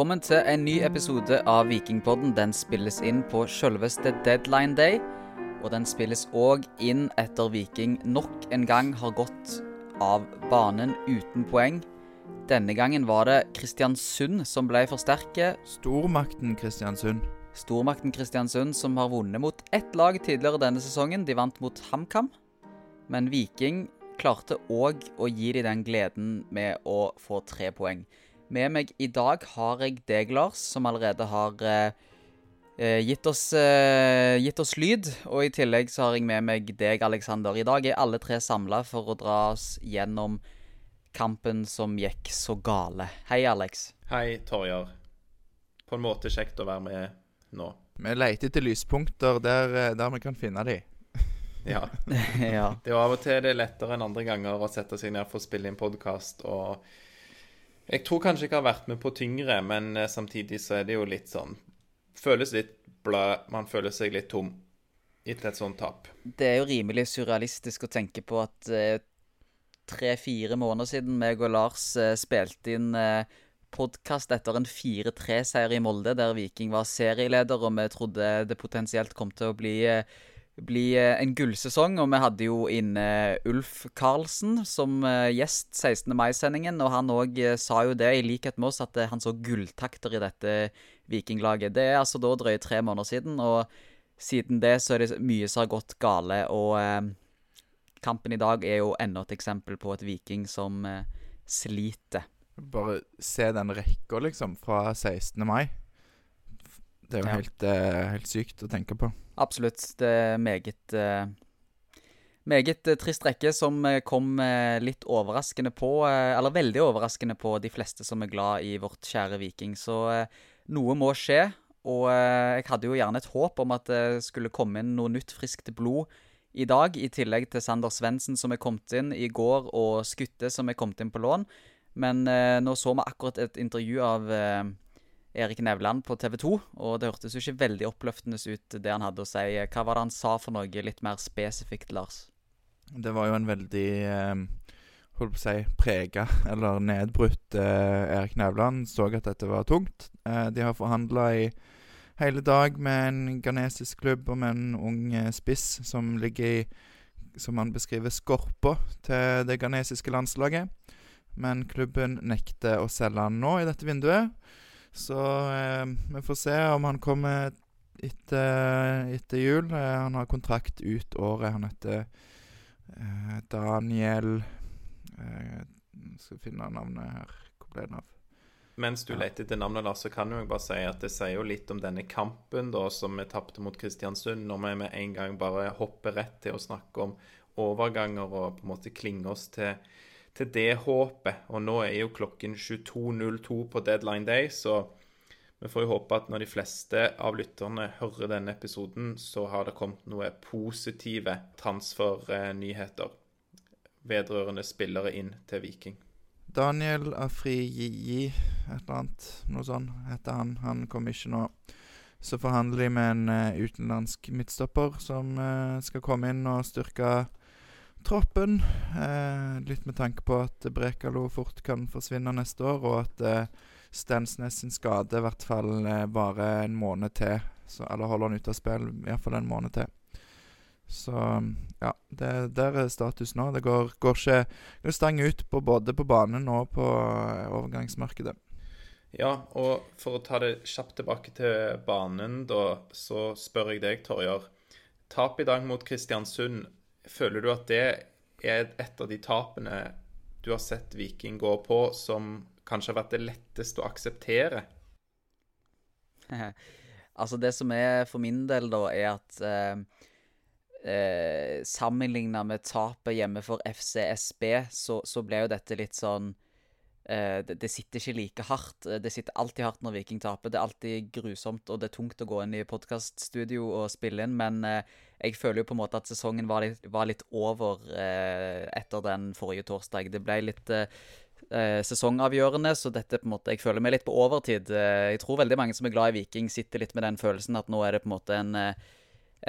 Velkommen til en ny episode av Vikingpodden. Den spilles inn på selveste deadline day. Og den spilles òg inn etter Viking nok en gang har gått av banen uten poeng. Denne gangen var det Kristiansund som ble for sterke. Stormakten Kristiansund. Stormakten Kristiansund som har vunnet mot ett lag tidligere denne sesongen. De vant mot HamKam. Men Viking klarte òg å gi dem den gleden med å få tre poeng. Med meg i dag har jeg deg, Lars, som allerede har eh, eh, gitt, oss, eh, gitt oss lyd. Og i tillegg så har jeg med meg deg, Aleksander. I dag er alle tre samla for å dra oss gjennom kampen som gikk så gale. Hei, Alex. Hei, Torjar. På en måte kjekt å være med nå. Vi leter etter lyspunkter der, eh, der vi kan finne de. Ja. ja. Det er av og til det er lettere enn andre ganger å sette seg ned for å spille inn podkast. Og jeg tror kanskje jeg har vært med på tyngre, men eh, samtidig så er det jo litt sånn Føles litt blød. Man føler seg litt tom etter et sånt tap. Det er jo rimelig surrealistisk å tenke på at eh, tre-fire måneder siden meg og Lars eh, spilte inn eh, podkast etter en 4-3-seier i Molde, der Viking var serieleder, og vi trodde det potensielt kom til å bli, eh, bli eh, en gullsesong. Og vi hadde jo inne Ulf Karlsen som eh, gjest 16. mai-sendingen, og han òg sa jo det, i likhet med oss, at eh, han så gulltakter i dette Vikinglaget. Det er altså da drøye tre måneder siden, og siden det så er det mye som har gått gale, og eh, kampen i dag er jo enda et eksempel på et Viking som eh, sliter. Bare se den rekka, liksom, fra 16. mai. Det er jo Ja. helt, uh, helt sykt å tenke på. Absolutt. Det er meget uh, Meget eh, trist rekke som kom litt overraskende på, eller veldig overraskende på de fleste som er glad i vårt kjære Viking. Så noe må skje, og jeg hadde jo gjerne et håp om at det skulle komme inn noe nytt, friskt blod i dag, i tillegg til Sander Svendsen som er kommet inn i går, og Skutte som er kommet inn på lån. Men nå så vi akkurat et intervju av Erik Nevland på TV 2, og det hørtes jo ikke veldig oppløftende ut, det han hadde å si. Hva var det han sa for noe litt mer spesifikt, Lars? Det var jo en veldig eh, holdt på å si prega eller nedbrutt eh, Erik Nevland. Så at dette var tungt. Eh, de har forhandla i hele dag med en ghanesisk klubb og med en ung eh, spiss som ligger i som han beskriver, skorpa til det ghanesiske landslaget. Men klubben nekter å selge han nå i dette vinduet. Så eh, vi får se om han kommer etter, etter jul. Eh, han har kontrakt ut året. Han heter eh, Daniel eh, Skal finne navnet her. Hvor ble det av? Mens du leter etter navnet, Lars, så kan jeg bare si at det sier jo litt om denne kampen da, som vi tapte mot Kristiansund, når vi med en gang bare hopper rett til å snakke om overganger og på en måte klinger oss til, til det håpet. Og nå er jo klokken 22.02 på deadline day, så vi får jo håpe at når de fleste av lytterne hører denne episoden, så har det kommet noe positive transfernyheter vedrørende spillere inn til Viking. Daniel Afriji, et eller annet. Noe sånt heter han. Han kommer ikke nå. Så forhandler de med en eh, utenlandsk midtstopper som eh, skal komme inn og styrke troppen. Eh, litt med tanke på at Brekalo fort kan forsvinne neste år, og at eh, Stensnes sin skade i hvert fall eh, varer en måned til. Så, eller holder han ute av spill iallfall en måned til. Så ja, det, der er status nå. Det går, går ikke det stang ut på både på banen og på eh, overgangsmarkedet. Ja, og for å ta det kjapt tilbake til banen, da, så spør jeg deg, Torjar. Tap i dag mot Kristiansund, føler du at det er et av de tapene du har sett Viking gå på, som kanskje har vært det letteste å akseptere? altså, det som er for min del, da, er at eh, eh, Sammenligna med tapet hjemme for FCSB, så, så ble jo dette litt sånn eh, det, sitter ikke like hardt. Det sitter alltid hardt når Viking taper. Det er alltid grusomt, og det er tungt å gå inn i podkaststudio og spille inn, men eh, jeg føler jo på en måte at sesongen var litt, var litt over eh, etter den forrige torsdag. Det ble litt eh, eh, sesongavgjørende, så dette på en måte Jeg føler meg litt på overtid. Eh, jeg tror veldig mange som er glad i Viking, sitter litt med den følelsen at nå er det på en måte en, eh,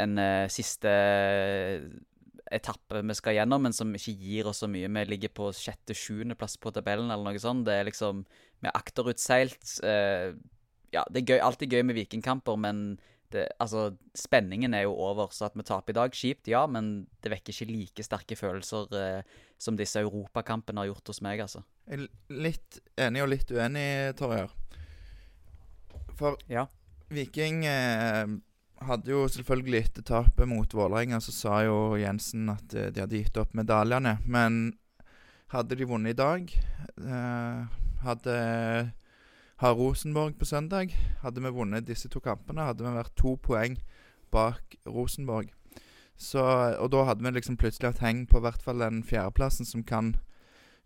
en eh, siste etappe vi skal gjennom, men som ikke gir oss så mye. Vi ligger på sjette-sjuendeplass på tabellen, eller noe sånt. Det er liksom Vi er akterutseilt. Ja, det er gøy, alltid gøy med vikingkamper, men det, altså, spenningen er jo over. Så at vi taper i dag, kjipt, ja, men det vekker ikke like sterke følelser eh, som disse europakampene har gjort hos meg, altså. Jeg er litt enig og litt uenig, Torjer. For ja. Viking eh, hadde jo selvfølgelig etter tapet mot Vålerenga, så sa jo Jensen at eh, de hadde gitt opp medaljene. Men hadde de vunnet i dag eh, Hadde har Rosenborg på søndag. Hadde vi vunnet disse to kampene, hadde vi vært to poeng bak Rosenborg. Så, og da hadde vi liksom plutselig hatt heng på hvert fall den fjerdeplassen som kan,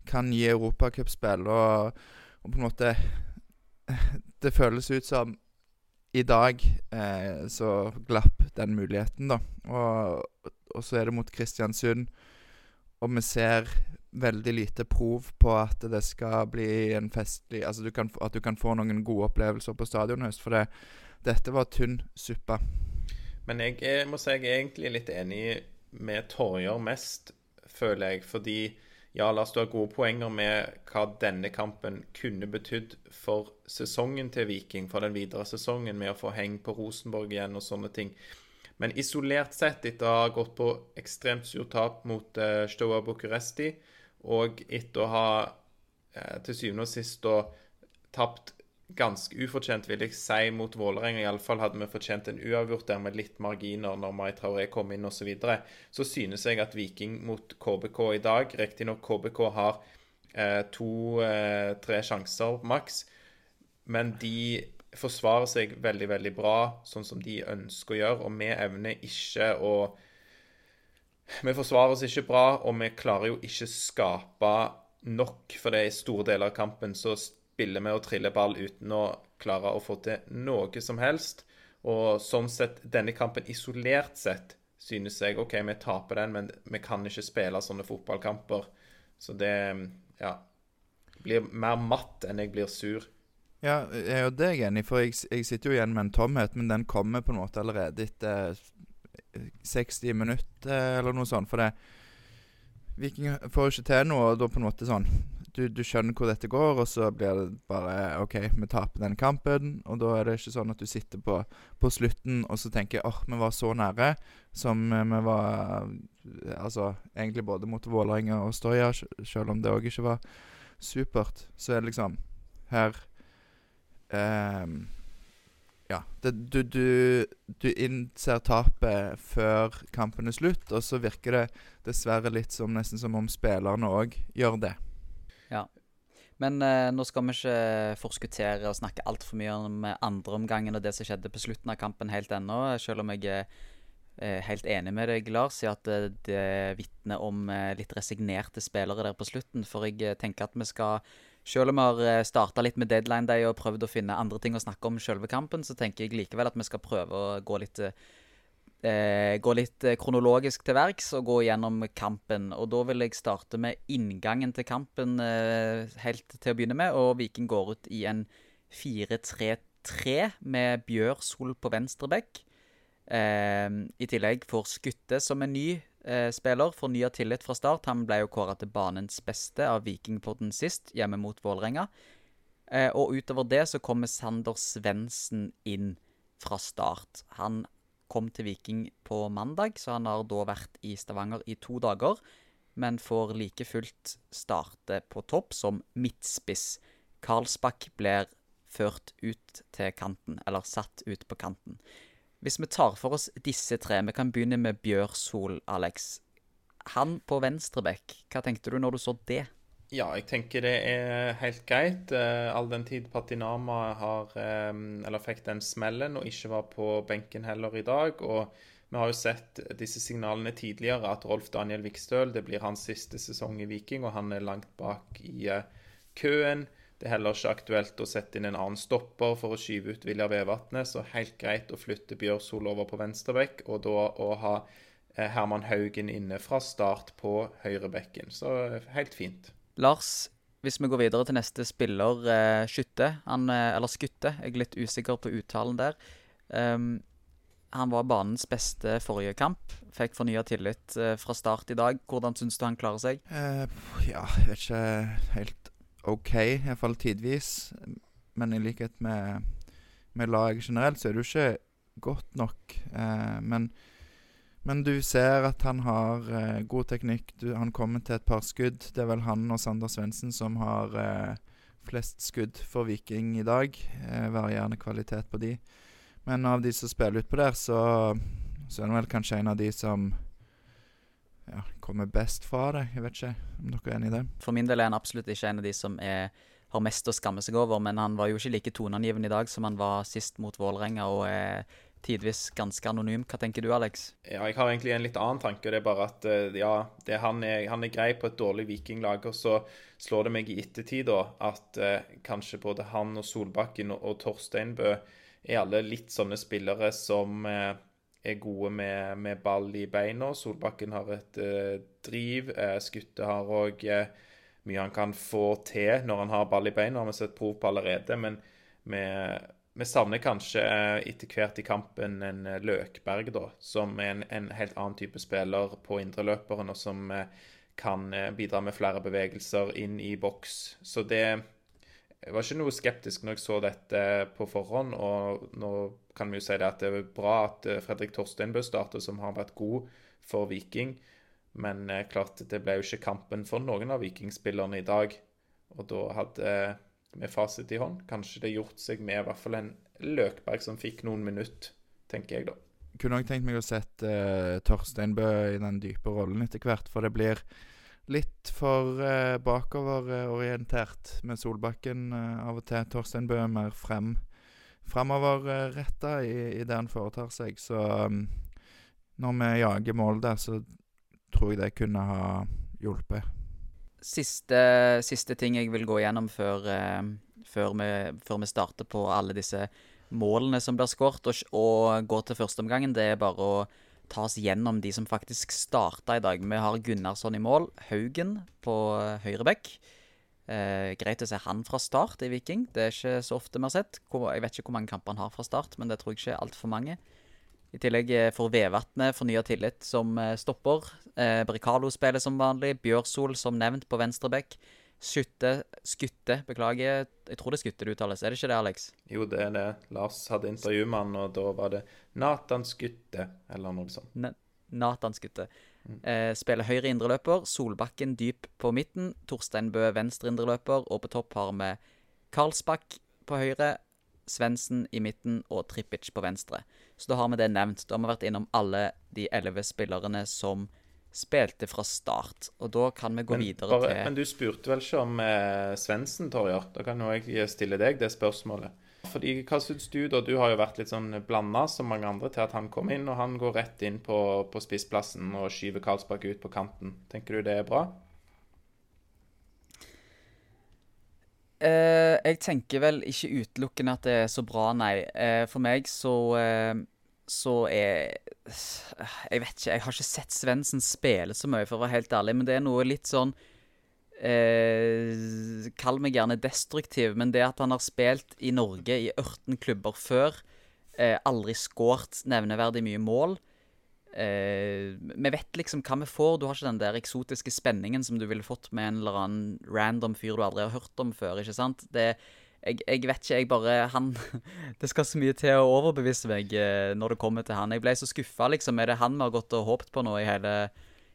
kan gi europacupspill. Og, og på en måte Det føles ut som i dag eh, så glapp den muligheten, da. Og, og, så er det mot Kristiansund, og vi ser veldig lite prov på at det skal bli en festlig Altså du kan, at du kan få noen gode opplevelser på stadion høst. For det, dette var tynn suppe. Men jeg, jeg må si jeg er egentlig litt enig med Torjer mest, føler jeg. Fordi ja, Lars, du har gode poenger med hva denne kampen kunne betydd for sesongen til Viking, for den videre sesongen, med å få heng på Rosenborg igjen og sånne ting. Men isolert sett, etter å ha gått på ekstremt surt tap mot uh, Stoa Bucuresti, og etter å ha uh, til syvende og sist da tapt ganske ufortjent, vil jeg si, mot Vålerenga. Iallfall hadde vi fortjent en uavgjort der med litt marginer når Mai Traoré kom inn osv. Så, videre. så synes jeg at Viking mot KBK i dag Riktignok KBK har eh, to-tre eh, sjanser maks, men de forsvarer seg veldig, veldig bra, sånn som de ønsker å gjøre. Og vi evner ikke å Vi forsvarer oss ikke bra, og vi klarer jo ikke skape nok, for det er i store deler av kampen så spiller vi og triller ball uten å klare å få til noe som helst. Og sånn sett, denne kampen isolert sett synes jeg OK, vi taper den, men vi kan ikke spille sånne fotballkamper. Så det ja, blir mer matt enn jeg blir sur. Ja, jeg det jeg enig for jeg, jeg, sitter jo igjen med en tomhet, men den kommer på en måte allerede etter 60 minutter eller noe sånt. For det Viking får ikke til noe, og da på en måte sånn du, du, skjønner hvor dette går, og så blir det bare OK, vi taper den kampen. Og da er det ikke sånn at du sitter på, på slutten og så tenker åh, oh, vi var så nære som vi var Altså egentlig både mot Vålerenga og Stoya, selv om det òg ikke var supert. Så er det liksom Her um, ja. Det, du, du, du, innser tapet før kampen er slutt, og så virker det dessverre litt som nesten som om spillerne òg gjør det. Ja. Men eh, nå skal vi ikke forskuttere og snakke altfor mye om andreomgangen og det som skjedde på slutten av kampen helt ennå, selv om jeg er eh, helt enig med deg, Lars, i at eh, det vitner om eh, litt resignerte spillere der på slutten. For jeg tenker at vi skal selv om vi har starta litt med deadline day og prøvd å finne andre ting å snakke om selve kampen, så tenker jeg likevel at vi skal prøve å gå litt eh, gå litt eh, kronologisk til verks og gå gjennom kampen. Og da vil jeg starte med inngangen til kampen eh, helt til å begynne med. Og Viking går ut i en 4-3-3 med Bjørsol på venstre bekk. Eh, I tillegg får Skutte som en ny eh, spiller, fornya tillit fra start. Han ble jo kåra til banens beste av Vikingpodden sist, hjemme mot Vålerenga. Eh, og utover det så kommer Sander Svendsen inn fra start. Han kom til Viking på mandag, så han har da vært i Stavanger i to dager. Men får like fullt starte på topp som midtspiss. Karlsbakk blir ført ut til kanten, eller satt ut på kanten. Hvis vi tar for oss disse tre, vi kan begynne med Bjørsol, Alex. Han på venstrebekk, hva tenkte du når du så det? Ja, jeg tenker det er helt greit. Uh, all den tid Patinama har Eller fikk den smellen og ikke var på benken heller i dag. Og vi har jo sett disse signalene tidligere, at Rolf Daniel Vikstøl det blir hans siste sesong i Viking, og han er langt bak i uh, køen. Det er heller ikke aktuelt å sette inn en annen stopper for å skyve ut Vilja Vevatnet, så helt greit å flytte Bjørsol over på venstrebekk, og da å ha Herman Haugen inne fra start på høyrebekken. Så helt fint. Lars, hvis vi går videre til neste spiller, uh, Skytte, han, eller Skutte, jeg er litt usikker på uttalen der. Um, Han var banens beste forrige kamp. Fikk fornya tillit eh, fra start i dag. Hvordan syns du han klarer seg? Uh, ja, jeg vet ikke helt OK, iallfall tidvis. Men i likhet med, med laget generelt, så er det jo ikke godt nok. Eh, men, men du ser at han har eh, god teknikk. Du, han kommer til et par skudd. Det er vel han og Sander Svendsen som har eh, flest skudd for Viking i dag. Eh, varierende kvalitet på de. Men av de som spiller utpå der, så, så er han vel kanskje en av de som ja, kommer best fra det. Jeg vet ikke om dere er enig i det? For min del er han absolutt ikke en av de som er, har mest å skamme seg over, men han var jo ikke like toneangivende i dag som han var sist mot Vålerenga, og er tidvis ganske anonym. Hva tenker du, Alex? Ja, jeg har egentlig en litt annen tanke. Det er bare at eh, ja, det, han, er, han, er, grei på et dårlig vikinglag. Og så slår det meg i ettertid da, at eh, kanskje både han og Solbakken og, og Torsteinbø er alle litt sånne spillere som eh, er gode med, med, ball i beina. Solbakken har et eh, driv. Eh, Skutte har òg eh, mye han kan få til når han har ball i beina. Har vi sett prov på allerede. Men vi, vi savner kanskje eh, etter hvert i kampen en eh, Løkberg, da. Som er en, en helt annen type spiller på indreløperen, og som eh, kan bidra med flere bevegelser inn i boks. Så det jeg var ikke noe skeptisk når jeg så dette på forhånd. Og nå kan vi jo si det at det er bra at eh, Fredrik Torsteinbø starter, som har vært god for Viking. Men eh, klart, det ble jo ikke kampen for noen av vikingspillerne i dag. Og da hadde eh, med fasit i hånd kanskje det gjort seg med i hvert fall en Løkberg som fikk noen minutter, tenker jeg da. Kunne òg tenkt meg å sette uh, Torsteinbø i den dype rollen etter hvert, for det blir litt for eh, bakoverorientert med Solbakken uh, av og til. Torstein Bø er mer frem, fremoverretta i, i det han foretar seg. Så um, når vi jager mål der, så tror jeg det kunne ha hjulpet. Siste, siste ting jeg vil gå gjennom før, uh, før, vi, før vi, starter på alle disse målene som blir skåret, og, og går til førsteomgangen, det er bare å ta oss gjennom de som faktisk starta i dag. Vi har Gunnarsson i mål. Haugen på høyrebekk. Eh, greit å se han fra start i Viking. Det er ikke så ofte vi har sett. Jeg vet ikke hvor mange kamper han har fra start, men det tror jeg ikke er altfor mange. I tillegg eh, får Vevatnet fornya tillit som eh, stopper. Eh, Bricalo spiller som vanlig. Bjørsol som nevnt på venstre bekk. Skytte Skutte, beklager. Jeg tror det er Skutte det uttales, er det ikke det, Alex? Jo, det er det. Lars hadde intervju med han, og da var det Nathan Skutte, eller noe sånt. Ne Nathan Skutte. Mm. Eh, spiller høyre indreløper, Solbakken dyp på midten, Torstein Bø venstre indreløper, og på topp har vi Karlsbakk på høyre, Svendsen i midten og Trippic på venstre. Så da har vi det nevnt. Da har vi vært innom alle de elleve spillerne som spilte fra start. Og da kan vi gå men, videre bare, til Men du spurte vel ikke om eh, Svendsen, Torjer? Da kan jo jeg stille deg det spørsmålet. Fordi, Hva syns du, da? Du har jo vært litt sånn blanda som mange andre til at han kom inn, og han går rett inn på, på spissplassen og skyver Karlsbakk ut på kanten. Tenker du det er bra? Eh, jeg tenker vel ikke utelukkende at det er så bra, nei. Eh, for meg så eh, så er Jeg vet ikke, jeg har ikke sett Svendsen spille så mye, for å være helt ærlig, men det er noe litt sånn eh, Kall meg gjerne destruktiv, men det at han har spilt i Norge i 18 klubber før, eh, aldri skåret nevneverdig mye mål eh, Vi vet liksom hva vi får. Du har ikke den der eksotiske spenningen som du ville fått med en eller annen random fyr du aldri har hørt om før, ikke sant? Det er jeg, jeg, vet ikke, jeg bare Han Det skal så mye til å overbevise meg eh, når det kommer til han. Jeg ble så skuffa, liksom. Er det han vi har gått og håpet på nå i hele,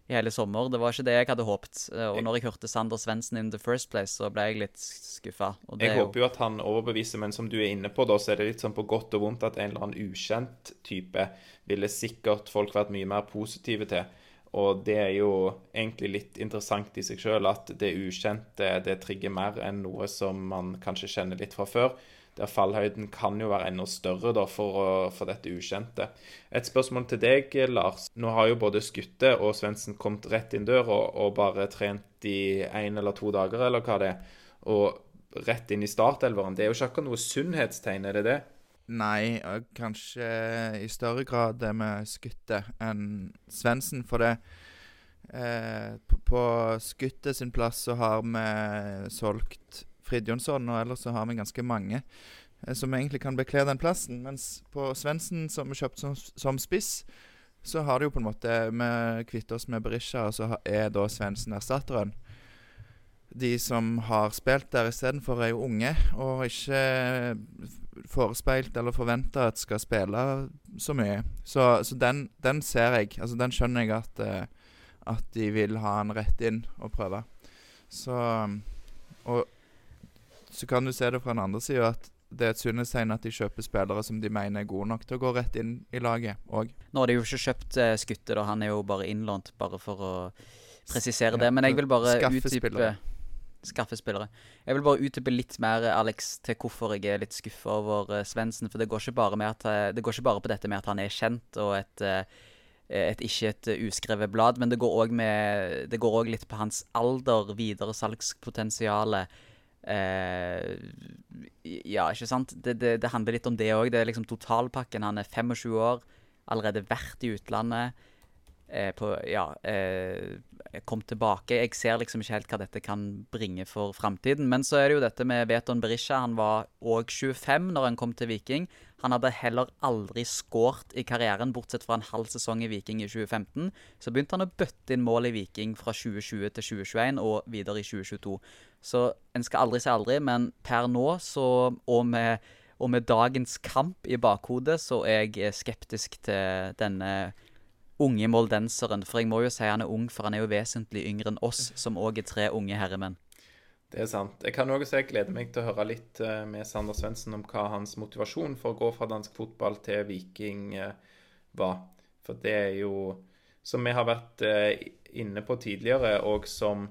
i hele sommer? Det var ikke det jeg hadde håpet. Eh, og når jeg hørte Sander Svendsen in the first place, så ble jeg litt skuffa. Jeg håper jo at han overbeviser, men som du er inne på, da, så er det litt sånn på godt og vondt at en eller annen ukjent type ville sikkert folk vært mye mer positive til. Og det er jo egentlig litt interessant i seg sjøl at det ukjente det trigger mer enn noe som man kanskje kjenner litt fra før. Der fallhøyden kan jo være enda større da for, for dette ukjente. Et spørsmål til deg, Lars. Nå har jo både Skutte og Svendsen kommet rett inn døra og, og bare trent i én eller to dager, eller hva det er. Og rett inn i startelveren. Det er jo ikke akkurat noe sunnhetstegn, er det det? Nei, kanskje i større grad det med Skutte enn Svendsen. For det eh, På, på Skutte sin plass så har vi solgt Fridjonsson, og ellers så har vi ganske mange. eh, som egentlig kan bekle den plassen. Mens på Svendsen, som vi kjøpte som, som spiss, så har det jo på en måte Vi kvitter oss med Berisha, og så er da Svendsen erstatteren. De som har spilt der istedenfor, er jo unge, og ikke forespeilt eller forventa at skal spille så mye. Så, så den, den ser jeg. Altså Den skjønner jeg at, eh, at de vil ha han rett inn og prøve. Så Og så kan du se det fra den andre sida at det er et sunnhetstegn at de kjøper spillere som de mener er gode nok til å gå rett inn i laget òg. Nå har de jo ikke kjøpt eh, Skutte, da. Han er jo bare innlånt, bare for å presisere Ja, det. Men jeg vil bare utdype. Skaffe spillere. Jeg vil bare utdype litt mer, Alex, til hvorfor jeg er litt skuffa over uh, Svendsen. For det går, at, eh, det går ikke bare på dette med at han er kjent og et, eh, et ikke et uskrevet blad, men det går òg litt på hans alder, videresalgspotensialet. Uh, ja, ikke sant? Det, det, det handler litt om det òg. Det er liksom totalpakken. Han er 25 år, allerede vært i utlandet. Eh, på, ja, eh, kom tilbake. Jeg ser liksom ikke helt hva dette kan bringe for framtiden. Men så er det jo dette med Veton Berisha. Han var òg 25 når han kom til Viking. Han hadde heller aldri skåret i karrieren, bortsett fra en halv sesong i Viking i 2015. Så begynte han å bøtte inn mål i Viking fra 2020 til 2021 og videre i 2022. Så en skal aldri si aldri, men per nå, så, og med, og med dagens kamp i bakhodet, så er jeg skeptisk til denne unge moldenseren. For jeg må jo si han er ung, for han er jo vesentlig yngre enn oss, som òg er tre unge herremenn. Det er sant. Jeg kan også gleder meg til å høre litt eh, med Sander Svendsen om hva hans motivasjon for å gå fra dansk fotball til Viking eh, var. For det er jo, som vi har vært eh, inne på tidligere, og som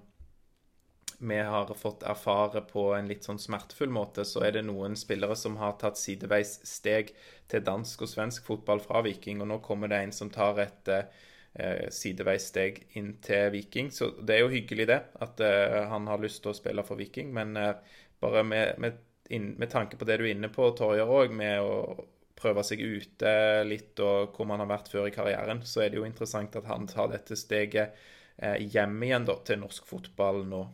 vi har fått erfare på en litt sånn smertefull måte, så er det noen spillere som har tatt sideveis steg til dansk og svensk fotball fra Viking, og nå kommer det en som tar et eh, sideveis steg inn til Viking. Så det er jo hyggelig, det, at eh, han har lyst til å spille for Viking. Men eh, bare med, med, inn, med, tanke på det du er inne på, Torjer òg, med å prøve seg ute litt, og hvor man har vært før i karrieren, så er det jo interessant at han tar dette steget eh, hjem igjen da, til norsk fotball nå.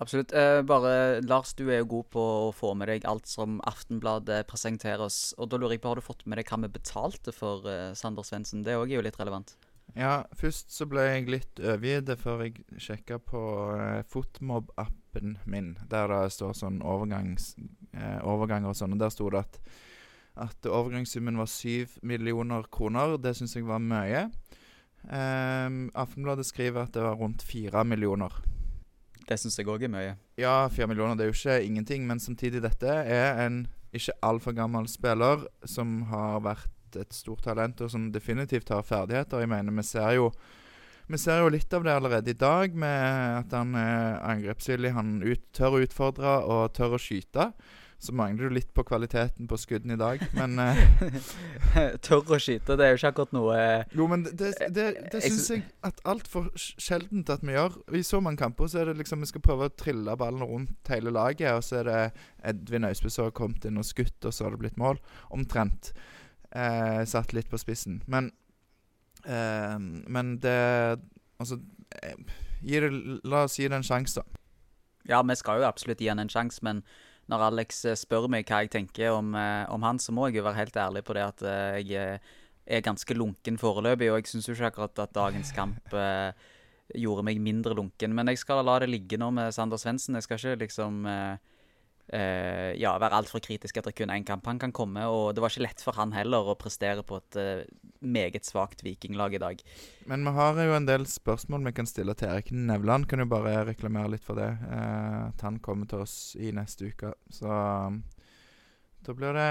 Absolutt. Eh, bare, Lars, du er jo god på å få med deg alt som Aftenbladet presenterer oss. Og da lurer jeg på, Har du fått med deg hva vi betalte for eh, Sander Svendsen? Det òg er jo litt relevant. Ja, først så ble jeg litt overgitt før jeg sjekka på eh, Fotmob-appen min, der det står sånn overgangs, eh, overganger og sånn. Og der sto det at, at overgangssummen var syv millioner kroner. Det syns jeg var mye. Eh, Aftenbladet skriver at det var rundt fire millioner. Det syns jeg òg er mye. Ja, fire millioner det er jo ikke ingenting, men samtidig dette er en ikke altfor gammel spiller som har vært et stort talent, og som definitivt har ferdigheter. Jeg mener, vi ser jo vi ser jo litt av det allerede i dag, med at han er angrepsvillig. Han ut, tør å utfordre og tør å skyte. Så mangler du litt på kvaliteten på skuddene i dag, men eh, Tørr å skyte, det er jo ikke akkurat noe eh, Jo, men det, det, det, det Jeg syns jeg at altfor sjeldent at vi gjør. I så mange kamper så er det liksom vi skal prøve å trille ballen rundt hele laget, og så er det Edvin Austbø som har kommet inn og skutt, og så har det blitt mål. Omtrent. Eh, satt litt på spissen. Men eh, Men det Altså eh, det, La oss gi det en sjanse, da. Ja, vi skal jo absolutt gi han en sjanse, men når Alex eh, spør meg hva jeg tenker om, eh, om han, så må jeg jo være helt ærlig på det at eh, jeg er ganske lunken foreløpig, og jeg syns jo ikke akkurat at dagens kamp eh, gjorde meg mindre lunken. Men jeg skal la det ligge nå med Sander Svendsen. Jeg skal ikke liksom eh, eh, ja, være altfor kritisk etter kun én kamp. Han kan komme, og det var ikke lett for han heller å prestere på et eh, meget svakt vikinglag i dag. Men vi har jo en del spørsmål vi kan stille til Erik Nevland. Kan jo bare reklamere litt for det. Eh, at han kommer til oss i neste uke. Så da blir det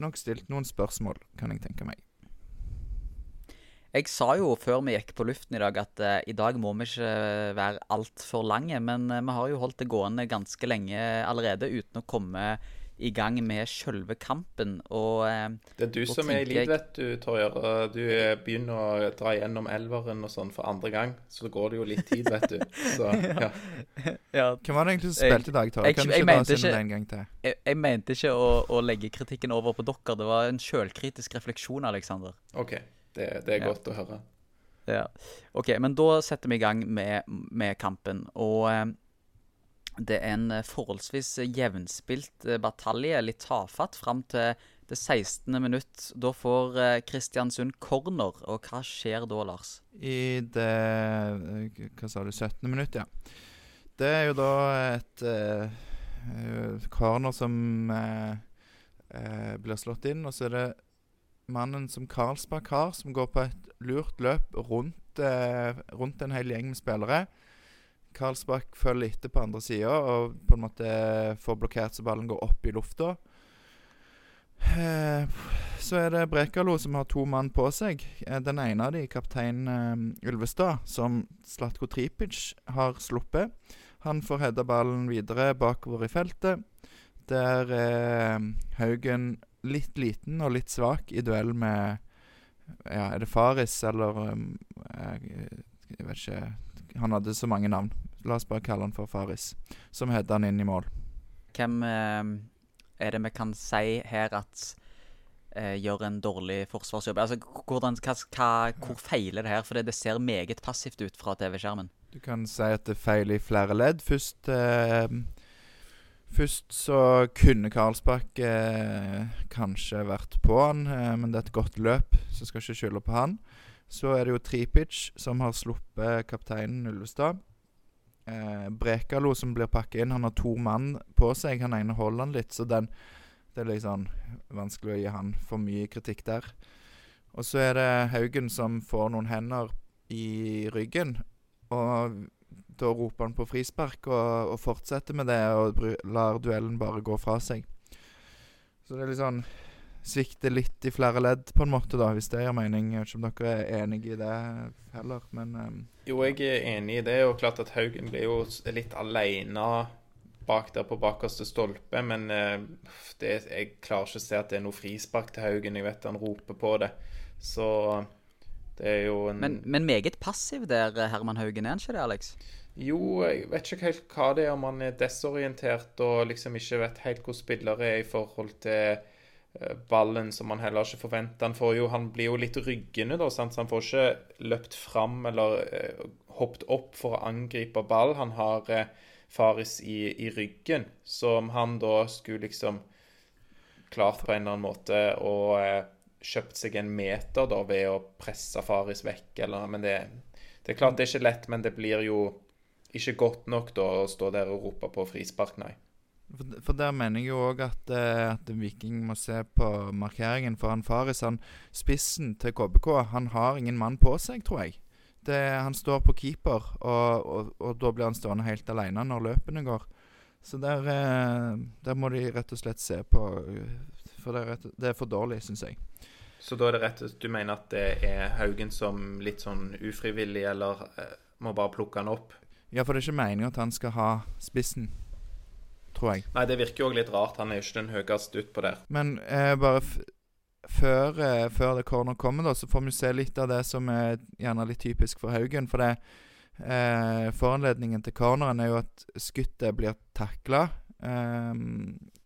nok stilt noen spørsmål, kan jeg tenke meg. Jeg sa jo før vi gikk på luften i dag at uh, i dag må vi ikke være altfor lange, men uh, vi har jo holdt det gående ganske lenge allerede uten å komme i gang med sjølve kampen. Og uh, Det er du som er i liv, vet du, Torjer. Du eh, begynner å dra gjennom elveren og sånn for andre gang, så da går det jo litt tid, vet du. Så ja. ja, Hvem var det egentlig som spilte i dag, Tore? jeg- Kan du ikke ikke- det en gang til? jeg, jeg mente ikke å, å legge kritikken over på dere. Det var en sjølkritisk refleksjon, Aleksander. OK. Det, det er Ja. godt å høre. Ja. OK, men da setter vi i gang med, med kampen. Og eh, Det er en eh, forholdsvis jevnspilt eh, batalje, litt tafatt, fram til det 16. minutt. Da får eh, Kristiansund corner, og hva skjer da, Lars? I det Hva sa du? 17. minutt, ja. Det er jo da et eh, corner som eh, eh, blir slått inn, og så er det mannen som Karlsbakk har, som går på et lurt løp rundt, eh, rundt en hel gjeng med spillere. Karlsbakk følger etter på andre sida og på en måte får blokkert så ballen går opp i lufta. Eh, så er det Brekalo som har to mann på seg. Eh, Den ene av de, kaptein eh, Ulvestad, som Slatko Tripic har sluppet. Han får heada ballen videre bakover i feltet. Der er Haugen litt liten og litt svak i duell med Ja, er det Faris eller um, jeg, jeg vet ikke Han hadde så mange navn. La oss bare kalle han for Faris. Som heada han inn i mål. Hvem eh, er det vi kan si her at eh, gjør en dårlig forsvarsjobb? Altså, hvordan, hva, hva, hvor feiler det her? For det, det ser meget passivt ut fra TV-skjermen. Du kan si at det feiler i flere ledd. Først eh, Først så kunne Karlsbakk eh, kanskje vært på han, eh, men det er et godt løp, så skal ikke skylde på han. Så er det jo Tripic som har sluppet kapteinen Ulvestad. Eh, Brekalo som blir pakket inn. Han har to mann på seg. Han ene holder han litt, så den, det er sånn vanskelig å gi han for mye kritikk der. Og så er det Haugen som får noen hender i ryggen. Og da roper han på frispark og, og fortsetter med det og bry- lar duellen bare gå fra seg. Så det er litt sånn Svikter litt i flere ledd, på en måte, da, hvis det gir mening. Jeg vet ikke om dere er enig i det heller, men um, Jo, jeg er enig i det. Og klart at Haugen blir jo litt alene bak der på bakerste stolpe. Men uh, det, jeg klarer ikke å se at det er noe frispark til Haugen. Jeg vet han roper på det. Så det er jo en Men, men meget passiv der, Herman Haugen, er han ikke det, Alex? Jo, jeg vet ikke helt hva det er, om han er desorientert og liksom ikke vet helt hvor spillere er i forhold til eh, ballen, som han heller ikke forventer. Han, får jo, han blir jo litt ryggende, da, sant? så han får ikke løpt fram eller eh, hoppet opp for å angripe ball. Han har eh, Faris i, i ryggen, som han da skulle liksom klart på en eller annen måte å eh, kjøpt seg en meter da ved å presse Faris vekk, eller Men det, det er klart det er ikke lett, men det blir jo ikke godt nok da å stå der og rope på frispark, nei. For, for der mener jeg jo òg at, eh, at Viking må se på markeringen. For han Faris, han spissen til KBK, han har ingen mann på seg, tror jeg. Det, han står på keeper, og, og, og da blir han stående helt alene når løpene går. Så der, eh, der må de rett og slett se på eh, For det er, rett, det er for dårlig, syns jeg. Så da er det rett og slett Du mener at det er Haugen som litt sånn ufrivillig, eller må bare plukke han opp? Ja, for det er ikke meningen at han skal ha spissen, tror jeg. Nei, det virker jo òg litt rart. Han er jo ikke den høyeste utpå der. Men eh, bare før, eh, før det corner kommer, da, så får vi se litt av det som er gjerne litt typisk for Haugen. For det eh, foranledningen til corneren er jo at skuttet blir takla.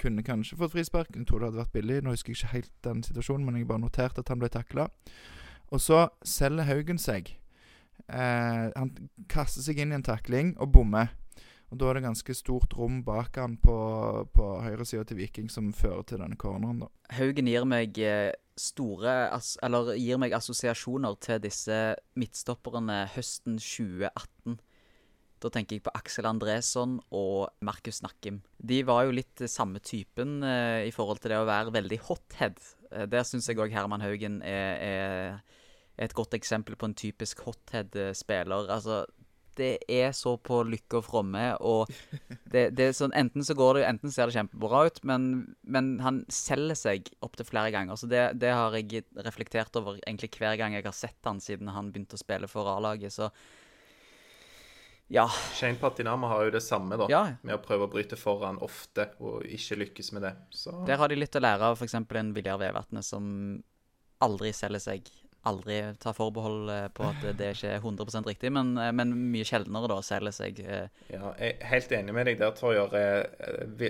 kunne kanskje fått frispark. Jeg tror det hadde vært billig. Nå husker jeg ikke helt den situasjonen, men jeg bare noterte at han ble takla. Og så selger Haugen seg. Eh, han kaster seg inn i en takling og bommer. Og Da er det ganske stort rom bak han på, på høyresida til Viking som fører til denne corneren. da. Haugen gir meg eh, store Eller gir meg assosiasjoner til disse midtstopperne høsten 2018. Da tenker jeg på Aksel Andresson og Markus Nakkim. De var jo litt samme typen eh, i forhold til det å være veldig hothead. Eh, der syns jeg òg Herman Haugen er, er et godt eksempel på en typisk hothead-spiller. Altså, det er så på lykke og fromme, og det, det er sånn, enten så går det Enten ser det kjempebra ut, men, men han selger seg opptil flere ganger. Så det, det har jeg reflektert over egentlig hver gang jeg har sett han siden han begynte å spille for A-laget. Så ja. Shane Patinama har jo det samme, da. ja. Med å prøve å bryte foran ofte, og ikke lykkes med det. Så Der har de litt å lære av f.eks. en Viljar Vevatnet som aldri selger seg. Aldri ta forbehold eh, på at det ikke er 100% riktig, men, eh, men mye sjeldnere da selger seg. eh, Ja, jeg er helt enig med deg der, Torjer.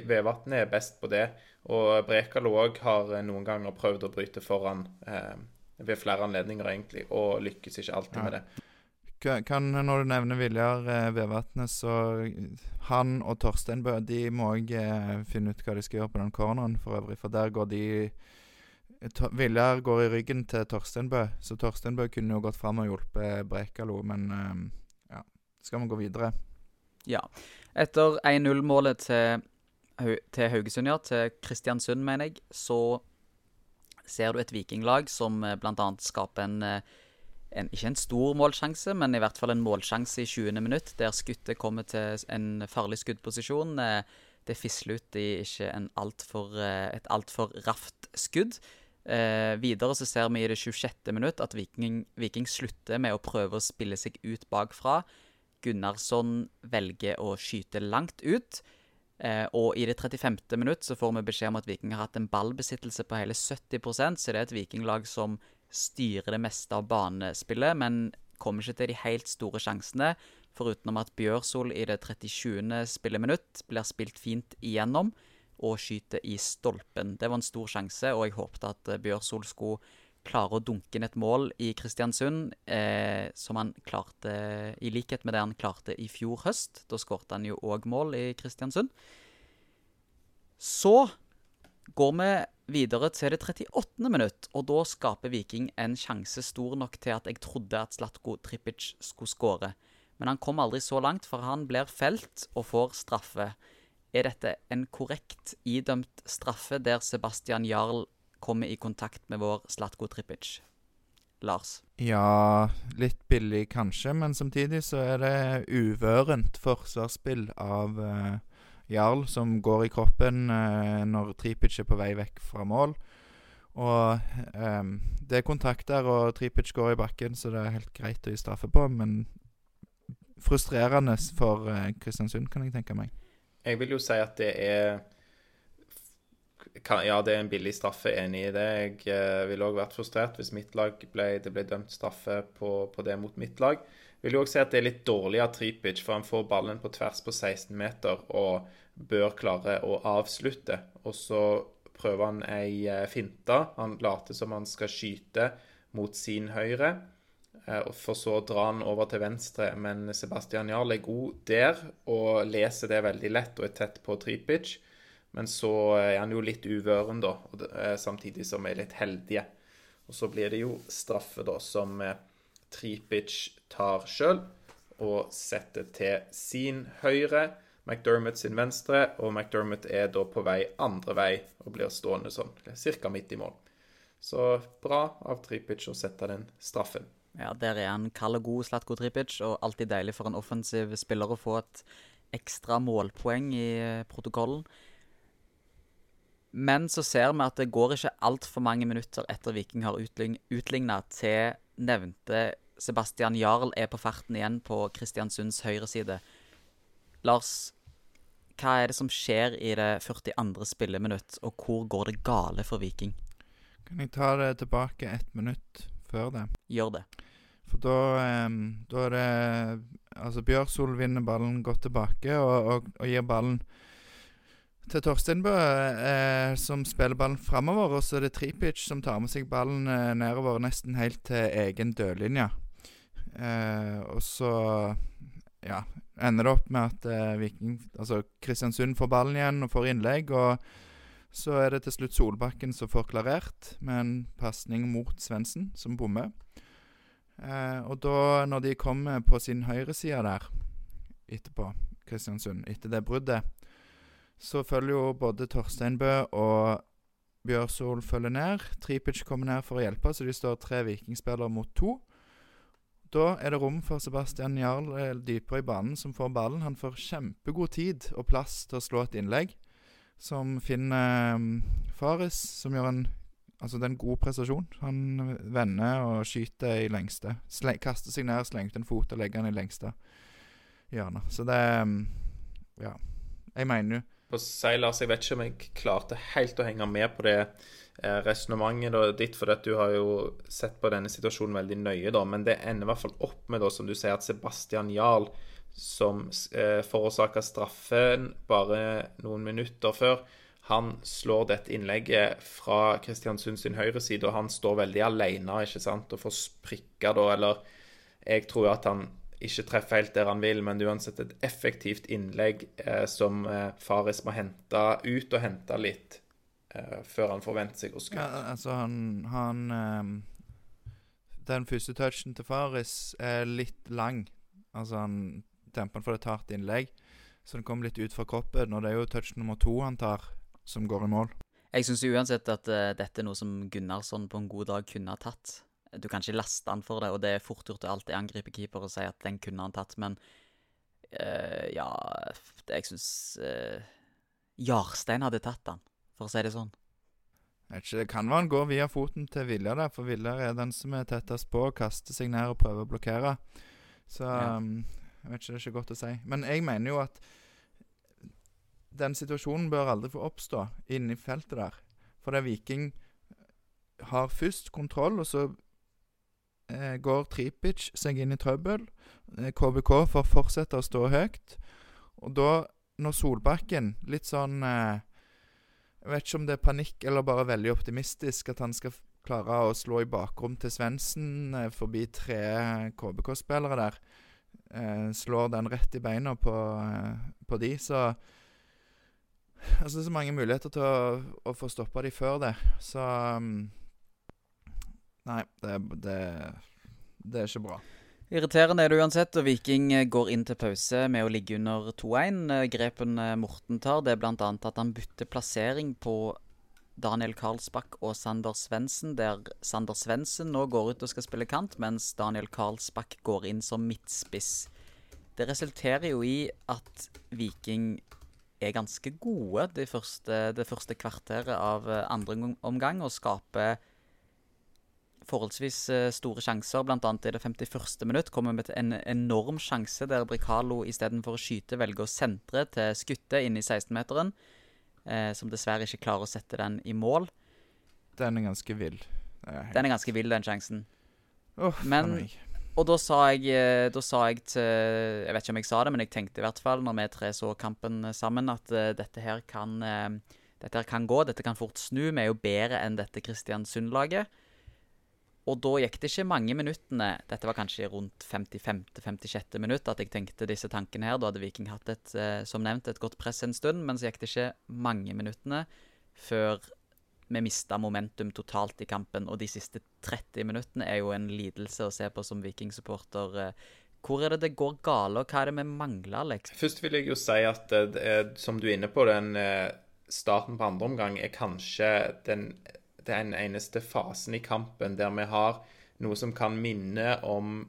Vevatnet er best på det. Og Brekalo òg har noen ganger prøvd å bryte foran eh, ved flere anledninger, egentlig, og lykkes ikke alltid Ja. med det. Kan, når du nevner Viljar eh, Vevatnet, så Han og Torstein Bø de må òg eh, finne ut hva de skal gjøre på den corneren, for øvrig. For der går de Viljar går i ryggen til Torsteinbø, så Torsteinbø kunne jo gått fram og hjulpet Brekalo, men eh, ja. Skal vi gå videre? Ja. Etter 1-0-målet til, til, Haugesund, ja, til Kristiansund, mener jeg, så ser du et vikinglag som eh, bl.a. skaper en eh, en, ikke en stor målsjanse, men i hvert fall en målsjanse i 20. minutt, der skuttet kommer til en farlig skuddposisjon. Det fisler ut i ikke alt for, et altfor raft skudd. Eh, videre så ser vi i det 26. minutt at Viking, Viking, slutter med å prøve å spille seg ut bakfra. Gunnarsson velger å skyte langt ut. Eh, og i det 35. minutt så får vi beskjed om at Viking har hatt en ballbesittelse på hele 70% så det er et vikinglag som styrer det meste av banespillet, men kommer ikke til de helt store sjansene. Foruten at Bjørsol i det 37. spilleminutt blir spilt fint igjennom og skyter i stolpen. Det var en stor sjanse, og jeg håpte at Bjørsol skulle klare å dunke inn et mål i Kristiansund, eh, som han klarte i likhet med det han klarte i fjor høst. Da skårte han jo òg mål i Kristiansund. Så går vi videre til det 38. minutt, og da skaper Viking en sjanse stor nok til at jeg trodde at Slatko Tripic skulle skåre. Men han kom aldri så langt, for han blir felt og får straffe. Er dette en korrekt idømt straffe der Sebastian Jarl kommer i kontakt med vår Slatko Tripic? Lars? Ja, litt billig kanskje, men samtidig så er det uvørent forsvarsspill av uh Jarl som går i kroppen uh, når Tripic er på vei vekk fra mål. Og um, det er kontakt der, og Tripic går i bakken, så det er helt greit å gi straffe på. Men frustrerende for uh, Kristiansund, kan jeg tenke meg. Jeg vil jo si at det er Ja, det er en billig straffe, enig i det. Jeg eh, ville òg vært frustrert hvis mitt lag ble, det ble dømt straffe på, på det mot mitt lag. Jeg vil jo òg si at det er litt dårlig av Tripic, for han får ballen på tvers på 16 meter og bør klare å avslutte. Og så prøver han ei eh, finte. Han later som han skal skyte mot sin høyre. Eh, for så å dra han over til venstre. Men Sebastian Jarl er god der og leser det veldig lett og er tett på Tripic. Men så er han jo litt uvøren, da, eh, samtidig som er litt heldige. Og så blir det jo straffe, da, som Tripic tar sjøl og setter til sin høyre. McDermott sin venstre, og McDermott er da på vei andre vei og blir stående sånn ca. midt i mål. Så bra av Tripic å sette den straffen. Ja, der er han kald og god, Slatko Tripic, og alltid deilig for en offensiv spiller å få et ekstra målpoeng i eh, protokollen. Men så ser vi at det går ikke altfor mange minutter etter Viking har utligna til nevnte Sebastian Jarl er på farten igjen på Kristiansunds høyreside. Lars, hva er det som skjer i det 42. spilleminutt, og hvor går det gale for Viking? Kan jeg ta det tilbake ett minutt før det? Gjør det. For da, um, da er det Altså, Bjørsol vinner ballen godt tilbake og, og, og gir ballen til Torstein Bø, eh, som spiller ballen framover. Og så er det Tripic som tar med seg ballen eh, nedover nesten helt til egen dørlinje. Eh, og så ja, ender det opp med at eh, Viking, altså Kristiansund får ballen igjen og får innlegg. og så er det til slutt Solbakken som får klarert med en pasning mot Svendsen, som bommer. Eh, og da, når de kommer på sin høyreside der etterpå, Kristiansund, etter det bruddet, så følger jo både Torsteinbø og Bjørsol følger ned. Tripic kommer ned for å hjelpe, så de står tre vikingspillere mot to. Da er det rom for Sebastian Jarl eh, dypere i banen, som får ballen. Han får kjempegod tid og plass til å slå et innlegg, som finner Faris, Fares, som gjør en Altså, det er en god prestasjon. Han vender og skyter i lengste. Sle kaster seg ned, slengte en fot og legger den i lengste hjørne. Så det um, Ja. Jeg mener jo På Seilars, jeg vet ikke om jeg klarte helt å henge med på det eh, resonnementet ditt, for du har jo sett på denne situasjonen veldig nøye, da. Men det ender i hvert fall opp med, da, som du sier, at Sebastian Jarl, som eh, forårsaka straffen bare noen minutter før, han slår dette innlegget fra Kristiansund sin høyreside, og han står veldig alene ikke sant, og får sprikka da, eller Jeg tror at han ikke treffer helt der han vil, men uansett et effektivt innlegg eh, som eh, Faris må hente ut og hente litt eh, før han forventer seg å skåre. Ja, altså, han, han ehm, Den første touchen til Faris er litt lang. Altså, han demper den for et hardt innlegg, så den kommer litt ut fra kroppen. Og det er jo touch nummer to han tar, som går i mål. Jeg syns uansett at uh, dette er noe som Gunnarsson på en god dag kunne ha tatt. Du kan ikke laste han for det, og det er fort gjort å alltid angripe keeper og si at den kunne han tatt, men uh, ja Jeg syns uh, Jarstein hadde tatt han, for å si det sånn. Ikke, Det kan være han går via foten til Viljar, der, for Viljar er den som er tettest på, kaster seg ned og prøver å blokkere. Så Ja. um, jeg vet ikke, det er ikke godt å si. Men jeg mener jo at den situasjonen bør aldri få oppstå inni feltet der. For det Viking har først kontroll, og så eh, går Tripic seg inn i trøbbel. Eh, KBK får fortsette å stå høyt. Og da, når Solbakken litt sånn eh, Jeg vet ikke om det er panikk eller bare veldig optimistisk at han skal klare å slå i bakrom til Svendsen eh, forbi tre KBK-spillere der. Eh, slår den rett i beina på, eh, på de, så Altså, det er så mange muligheter til å, å få stoppa de før det, så um, Nei, det, det, det er ikke bra. Irriterende er det uansett, og Viking går inn til pause med å ligge under 2-1. Eh, Grepen Morten tar, det er bl.a. at han bytter plassering på Daniel Karlsbakk og Sander Svendsen, der Sander Svendsen nå går ut og skal spille kant, mens Daniel Karlsbakk går inn som midtspiss. Det resulterer jo i at Viking er ganske gode det første, det første kvarteret av eh, andre omgang- og skaper forholdsvis eh, store sjanser, bl.a. i det 51. minutt. Kommer med en enorm sjanse der Bricalo istedenfor å skyte velger å sentre til skuttet inn i 16-meteren, eh, som dessverre ikke klarer å sette den i mål. Den er ganske vill. Er helt- Den er ganske vill, den sjansen. Oh, men- Og da sa jeg, eh, da sa jeg til Jeg vet ikke om jeg sa det, men jeg tenkte i hvert fall, når vi tre så kampen sammen, at uh, dette her kan uh, Dette her kan gå. Dette kan fort snu. Vi er jo bedre enn dette Kristiansund-laget. Og da gikk det ikke mange minuttene, dette var kanskje rundt 55.-56. minutt, at jeg tenkte disse tankene her. Da hadde Viking hatt et, eh, som nevnt, et godt press en stund, men så gikk det ikke mange minuttene før vi mista momentum totalt i kampen. Og de siste 30 minuttene er jo en lidelse å se på som Viking-supporter. Eh, Hvor er det det går gale, og hva er det vi mangler, Alex? Først vil jeg jo si at eh, som du er inne på, den starten på andre omgang er kanskje den, den eneste fasen i kampen der vi har noe som kan minne om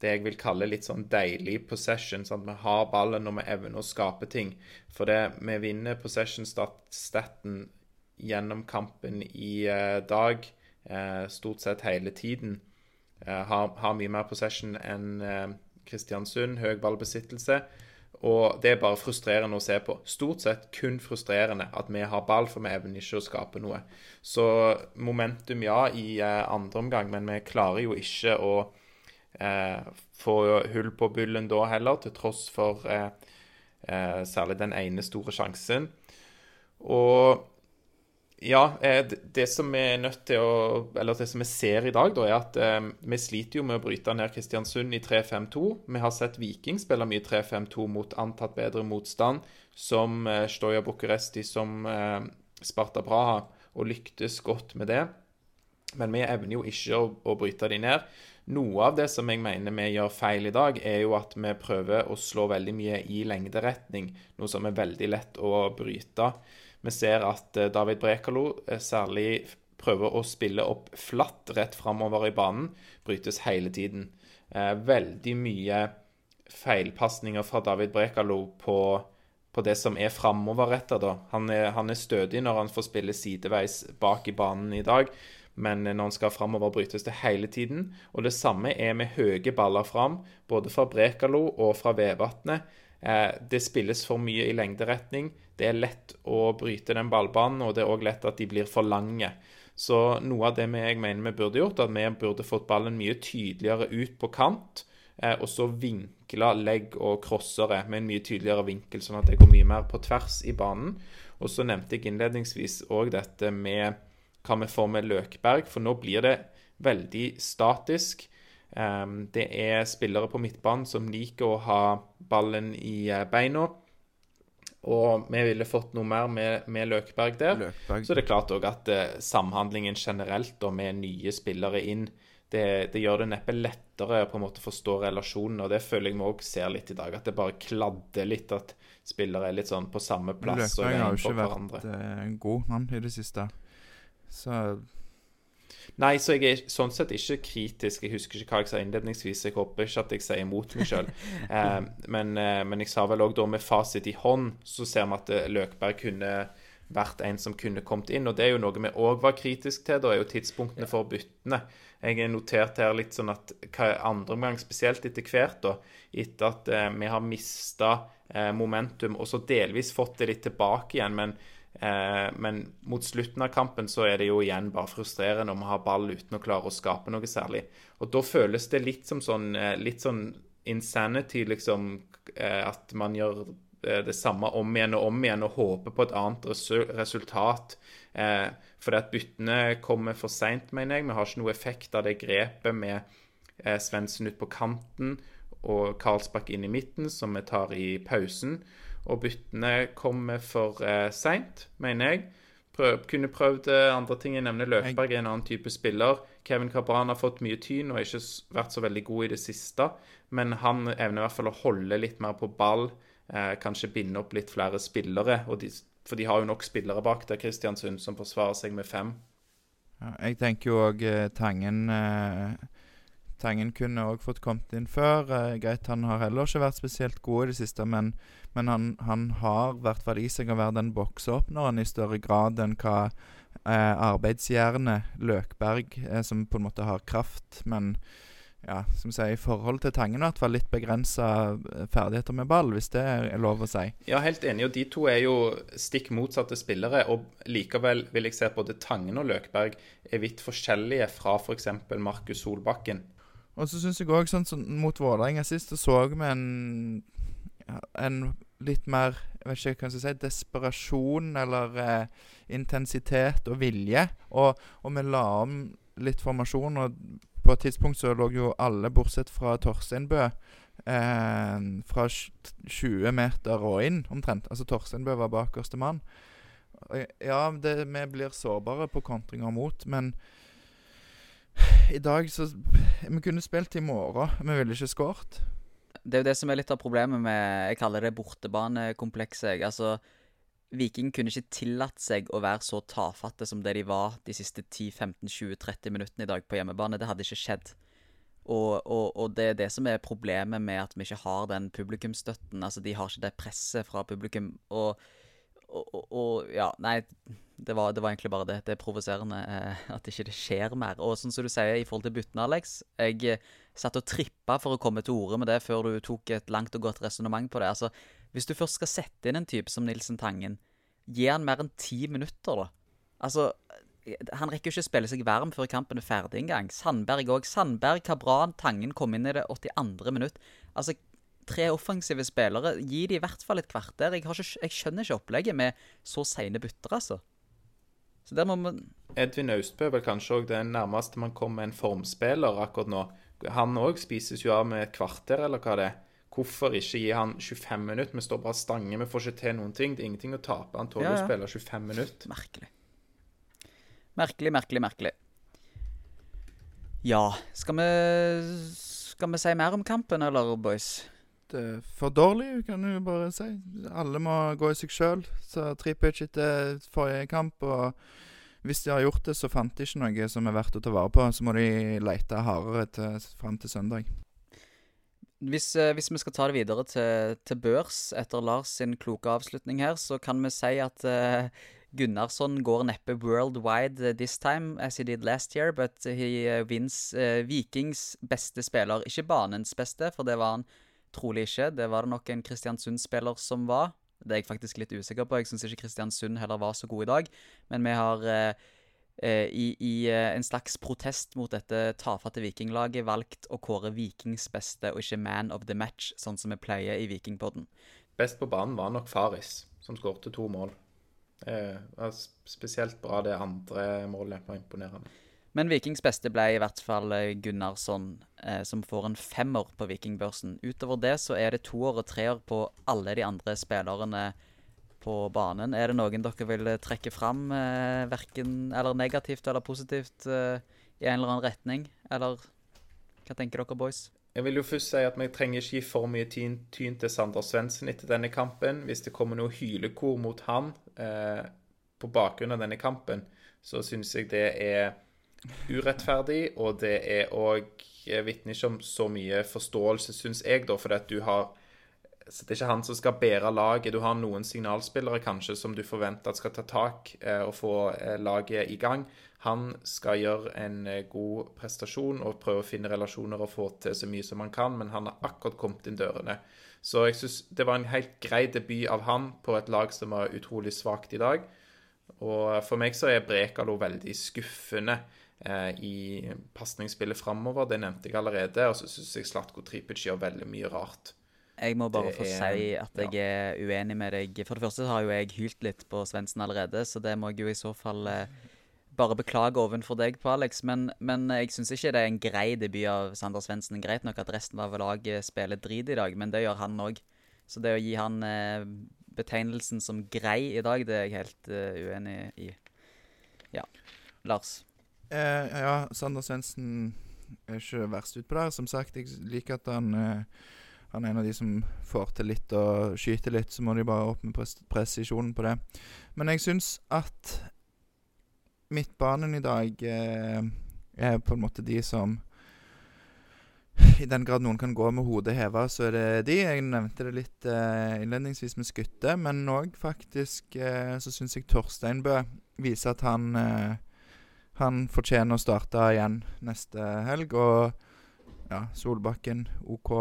det jeg vil kalle litt sånn deilig possession. Sånn at vi har ballen når vi evner å skape ting. For det, vi vinner possession-staten gjennom kampen i eh, dag, eh, stort sett hele tiden. Eh, har, har mye mer possession enn eh, Kristiansund. Høy ballbesittelse. Og det er bare frustrerende å se på. Stort sett kun frustrerende at vi har ball, for vi evner ikke å skape noe. Så momentum, ja, i eh, andre omgang, men vi klarer jo ikke å eh, få hull på bullen da heller, til tross for eh, eh, særlig den ene store sjansen. Og ja, eh, det, som vi er nødt til å Eller det som vi ser i dag, da, er at eh, vi sliter jo med å bryte ned Kristiansund i 3-5-2. Vi har sett Viking spille mye 3-5-2 mot antatt bedre motstand, som eh, Stoja Bucuresti, som Sparta Praha, og lyktes godt med det. Men vi evner jo ikke å, å bryte de ned. Noe av det som jeg mener vi gjør feil i dag, er jo at vi prøver å slå veldig mye i lengderetning, noe som er veldig lett å bryte. Vi ser at eh, David Brekalo eh, særlig prøver å spille opp flatt rett framover i banen. Brytes hele tiden. Eh, veldig mye feilpasninger fra David Brekalo på, på det som er framoverretta. Han er, han er stødig når han får spille sideveis bak i banen i dag, men når han skal framover, brytes det hele tiden. Og det samme er med høye baller fram, både fra Brekalo og fra Vevatnet. Eh, det spilles for mye i lengderetning. Det er lett å bryte den ballbanen, og det er òg lett at de blir for lange. Så noe av det jeg mener vi burde gjort, at vi burde fått ballen mye tydeligere ut på kant, eh, og så vinkla legg og crossere med en mye tydeligere vinkel, sånn at det går mye mer på tvers i banen. Og så nevnte jeg innledningsvis òg dette med hva vi får med Løkberg, for nå blir det veldig statisk. Um, det er spillere på midtbanen som liker å ha ballen i uh, beina. Og vi ville fått noe mer med, med Løkberg der. Løkberg. Så det er klart òg at uh, samhandlingen generelt og med nye spillere inn, det, det, gjør det neppe lettere å på en måte forstå relasjonen. Og det føler jeg vi òg ser litt i dag, at det bare kladder litt at spillere er litt sånn på samme plass. Løkberg har jo ikke vært en god, han, i det siste. Så Nei, så jeg er sånn sett ikke kritisk. Jeg husker ikke hva jeg sa innledningsvis. Jeg håper ikke at jeg sier imot meg sjøl. eh, men, eh, men, jeg sa vel òg da med fasit i hånd, så ser vi at eh, Løkberg kunne vært en som kunne kommet inn. Og det er jo noe vi òg var kritisk til. Da er jo tidspunktene for byttene. Jeg har notert her litt sånn at hva andre omgang, spesielt etter hvert, da, etter at eh, vi har mista eh, momentum, og så delvis fått det litt tilbake igjen. men men mot slutten av kampen så er det jo igjen bare frustrerende om å ha ball uten å klare å skape noe særlig. Og da føles det litt som sånn, eh, litt sånn insanity, liksom. Eh, at man gjør eh, det samme om igjen og om igjen og håper på et annet resultat. Eh, fordi at byttene kommer for seint, mener jeg. Vi har ikke noe effekt av det grepet med eh, Svendsen ut på kanten og Karlsbakk inn i midten, som vi tar i pausen og byttene kommer for eh, seint, mener jeg. Prøv, kunne prøvd eh, andre ting. Jeg nevner Løkberg er en annen type spiller. Kevin Cabran har fått mye tyn og ikke vært så veldig god i det siste. Men han evner i hvert fall å holde litt mer på ball. Eh, kanskje binde opp litt flere spillere. De, for de har jo nok spillere bak der, Kristiansund, som forsvarer seg med fem. Ja, jeg tenker jo òg eh, Tangen eh, Tangen kunne òg fått kommet inn før. Eh, greit, han har heller ikke vært spesielt god i det siste, men, men han, han, har i hvert fall i seg å være den bokseåpneren i større grad enn hva eh, arbeidsjernet Løkberg, eh, som på en måte har kraft, men ja, som sier, i forhold til Tangen i hvert fall litt begrensa eh, ferdigheter med ball, hvis det er lov å si. Ja, helt enig. Og de to er jo stikk motsatte spillere. Og likevel vil jeg si at både Tangen og Løkberg er vidt forskjellige fra f.eks. For Markus Solbakken. Og så syns jeg òg, sånn som mot Vålerenga sist, så så vi en, en litt mer jeg vet ikke hva jeg si, desperasjon eller eh, intensitet og vilje. Og, og, vi la om litt formasjon, og på et tidspunkt så lå jo alle, bortsett fra Torsteinbø, eh, fra 20 meter og inn, omtrent. Altså Torsteinbø var bakerste mann. Ja, det, vi blir sårbare på kontringer mot, men i dag så Vi kunne spilt i morgen. Vi ville ikke skåret. Det er jo det som er litt av problemet med Jeg kaller det bortebanekomplekset. Altså, Viking kunne ikke tillatt seg å være så tafatte som det de var de siste 10-15-20-30 minuttene i dag på hjemmebane. Det hadde ikke skjedd. Og, og, og, det er det som er problemet med at vi ikke har den publikumsstøtten. Altså, De har ikke det presset fra publikum. Og, og ja, nei det var, det var, egentlig bare det. Det er provoserende eh, at ikke det skjer mer. Og sånn som du sier i forhold til byttene, Alex. Jeg eh, satt og trippa for å komme til orde med det før du tok et langt og godt resonnement på det. Altså, Hvis du først skal sette inn en type som Nilsen Tangen, gi han mer enn ti minutter, da. Altså, han rekker jo ikke å spille seg varm før kampen er ferdig engang. Sandberg òg. Sandberg, Kabran, Tangen kom inn i det 82. minutt. Altså, tre offensive spillere. Gi de i hvert fall et kvarter. Jeg, ikke, jeg skjønner ikke opplegget med så seine bytter, altså. Så der må man Edvin Austbø er kanskje òg det nærmeste man kommer en formspiller akkurat nå. Han òg spises jo av med et kvarter, eller hva det er. Hvorfor ikke gi han 25 minutter? Vi står bare stange, vi får ikke til noen ting. Det er ingenting å tape. Han tåler ja, ja. å spille 25 minutter. Merkelig. Merkelig, merkelig, merkelig. Ja, skal vi Skal vi si mer om kampen, eller, boys? Er for dårlig, kan du bare si. Alle må gå i seg sjøl. Så Tripic etter forrige kamp, og hvis de har gjort det, så fant de ikke noe som er verdt å ta vare på. Så må de lete hardere til, fram til søndag. Hvis, eh, hvis, vi skal ta det videre til, til, børs etter Lars sin kloke avslutning her, så kan vi si at uh, Gunnarsson går neppe worldwide this time, as he did last year, but he uh, wins uh, Vikings beste spiller. Ikke banens beste, for det var han Trolig ikke. Det var det nok en Kristiansund-spiller som var. Det er jeg faktisk litt usikker på. Jeg syns ikke Kristiansund heller var så god i dag. Men vi har eh, eh, i, i eh, en slags protest mot dette tafatte vikinglaget valgt å kåre Vikings beste og ikke man of the match, sånn som vi pleier i Vikingpodden. Best på banen var nok Faris, som skårte to mål. Eh, spesielt bra det andre målet. var imponerende. Men Vikings beste ble i hvert fall eh, Gunnarsson, eh, som får en femmer på Vikingbørsen. Utover det så er det toer og treer på alle de andre spillerne på banen. Er det noen dere vil eh, trekke fram, eh, verken eller negativt eller positivt, eh, i en eller annen retning? Eller hva tenker dere, boys? Jeg vil jo først si at vi trenger ikke gi for mye tyn, tyn til Sander Svendsen etter denne kampen. Hvis det kommer noe hylekor mot han eh, på bakgrunn av denne kampen, så syns jeg det er urettferdig, og det er òg vitner ikke om så mye forståelse, syns jeg, da, fordi at du har så Det er ikke han som skal bære laget. Du har noen signalspillere kanskje som du forventer at skal ta tak eh, og få eh, laget i gang. Han skal gjøre en eh, god prestasjon og prøve å finne relasjoner og få til så mye som han kan, men han har akkurat kommet inn dørene. Så jeg syns det var en helt grei debut av han på et lag som var utrolig svakt i dag. Og for meg så er Brekalo veldig skuffende i pasningsspillet framover. Det nevnte jeg allerede. Og så syns jeg Slatko Tripic gjør veldig mye rart. Jeg må bare Det få er- si at jeg er uenig med deg. For det første har jo jeg hylt litt på Svendsen allerede, så det må jeg jo i så fall eh, bare beklage ovenfor deg på, Alex. Men, men jeg syns ikke det er en grei debut av Sander Svendsen. Greit nok at resten av laget spiller drit i dag, men det gjør han òg. Så det å gi han eh, betegnelsen som grei i dag, det er jeg helt eh, uenig i. Ja. Lars. Eh, ja, Sander Svendsen er ikke verst utpå der. Som sagt, jeg liker at han eh, Han er en av de som får til litt og skyter litt. Så må de bare opp med pres presisjonen på det. Men jeg syns at midtbanen i dag eh, er på en måte de som I den grad noen kan gå med hodet heva, så er det de. Jeg nevnte det litt eh, innledningsvis med Skutte, men òg faktisk eh, så syns jeg Torsteinbø viser at han eh, han fortjener å starte igjen neste helg. Og ja, Solbakken OK,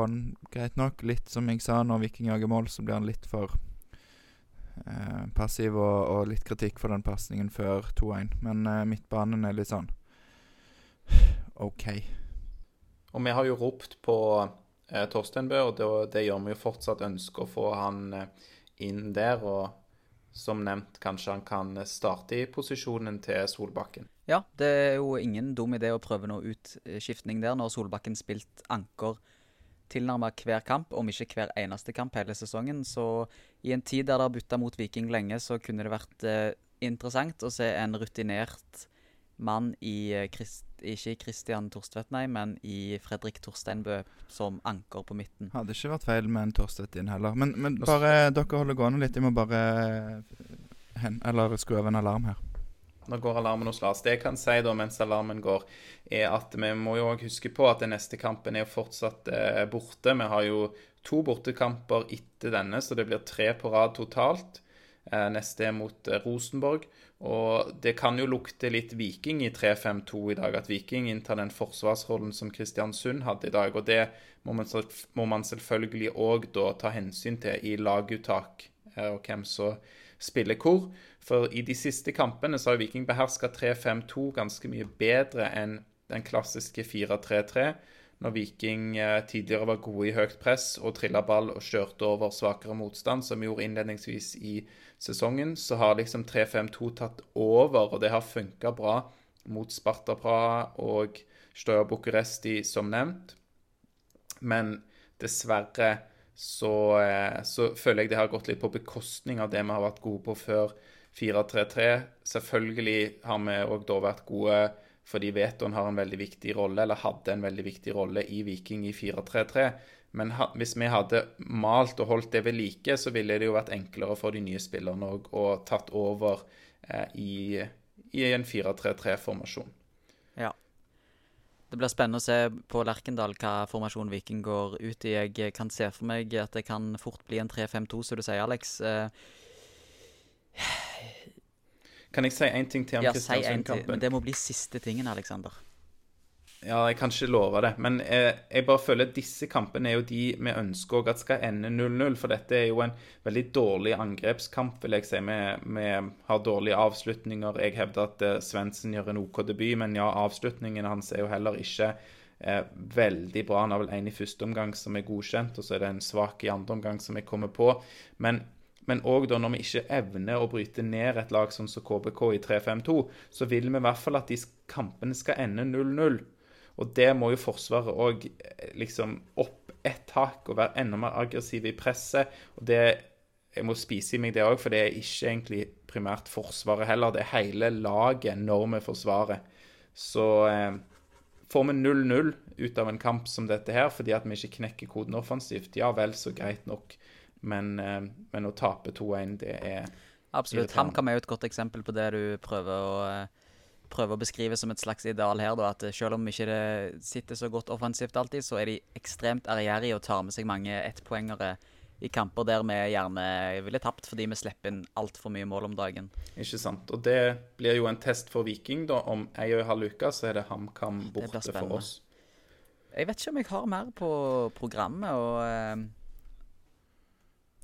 greit nok. Litt som jeg sa, når Viking jager mål, så blir han litt for eh, passiv, og, og litt kritikk for den pasningen før 2-1. Men eh, midtbanen er litt sånn OK. Og vi har jo ropt på eh, Torsteinbø, og det, det gjør vi jo fortsatt. Ønsker å få han eh, inn der. Og som nevnt, kanskje han kan starte i posisjonen til Solbakken. Ja, det er jo ingen dum idé å prøve noe utskiftning der, når Solbakken spilt anker tilnærmet hver kamp, om ikke hver eneste kamp hele sesongen. Så i en tid der det har butta mot Viking lenge, så kunne det vært eh, interessant å se en rutinert mann i eh, Christ, Ikke Christian Torstvedt, nei, men i Fredrik Torsteinbø som anker på midten. Hadde ikke vært feil med en Torstvedt inn heller. Men, men bare dere holder gående litt. Jeg må bare hen, eller skru av en alarm her. Nå går alarmen hos Lars. Det jeg kan si da mens alarmen går, er at vi må jo også huske på at den neste kampen er jo fortsatt eh, borte. Vi har jo to bortekamper etter denne, så det blir tre på rad totalt. Eh, neste er mot eh, Rosenborg. Og det kan jo lukte litt Viking i 3-5-2 i dag. At Viking inntar den forsvarsrollen som Kristiansund hadde i dag. Og det må man, må man selvfølgelig òg da ta hensyn til i laguttak, og hvem som spiller hvor. For i de siste kampene så har Viking beherska 3-5-2 ganske mye bedre enn den klassiske 4-3-3. Når Viking eh, tidligere var gode i høyt press og trilla ball og kjørte over svakere motstand, som vi gjorde innledningsvis i sesongen, så har liksom 3-5-2 tatt over, og det har funka bra mot Sparta Praha og Støya Bucuresti, som nevnt. Men dessverre så, eh, så føler jeg det har gått litt på bekostning av det vi har vært gode på før 4-3-3. Selvfølgelig har vi òg da vært gode fordi Veton har en veldig viktig rolle, eller hadde en veldig viktig rolle i Viking i 4-3-3. Men hvis vi hadde malt og holdt det ved like, så ville det jo vært enklere for de nye spillerne òg å tatt over eh, i, i en 4-3-3-formasjon. Det blir spennende å se på Lerkendal hva formasjon Viking går ut i. Jeg kan se for meg at det kan fort bli en 3-5-2, som du sier, Alex. Eh, Kan jeg si én ting til om ja, si Kristiansund-kampen? men det må bli siste tingen, Aleksander. Ja, jeg kan ikke love det. Men eh, jeg bare føler at disse kampene er jo de vi ønsker at skal ende 0-0. For dette er jo en veldig dårlig angrepskamp, vil jeg si. Vi, vi har dårlige avslutninger. Jeg hevder at eh, Svendsen gjør en OK debut, men ja, avslutningen hans er jo heller ikke eh, veldig bra. Han har vel en i første omgang som er godkjent, og så er det en svak i andre omgang som jeg kommer på. Men Men òg når vi ikke evner å bryte ned et lag som KBK i 3-5-2, så vil vi i hvert fall at de kampene skal ende 0-0. Og det må jo Forsvaret òg liksom opp ett hakk og være enda mer aggressive i presset. Og det Jeg må spise i meg det òg, for det er ikke egentlig primært Forsvaret heller. Det er hele laget når vi forsvarer. Så eh, får vi 0-0 ut av en kamp som dette her fordi at vi ikke knekker koden offensivt, ja vel, så greit nok. Men, eh, men å tape 2-1, det er Absolutt. HamKam er jo et godt eksempel på det du prøver å, eh, prøver å beskrive som et slags ideal her. Da, at selv om ikke det sitter så godt offensivt alltid, så er de ekstremt ærgjerrige og tar med seg mange ettpoengere i kamper der vi gjerne ville tapt fordi vi slipper inn altfor mye mål om dagen. Ikke sant. Og det blir jo en test for Viking, da. Om ei og en halv uke så er det HamKam borte for oss. Jeg vet ikke om jeg har mer på programmet, og eh,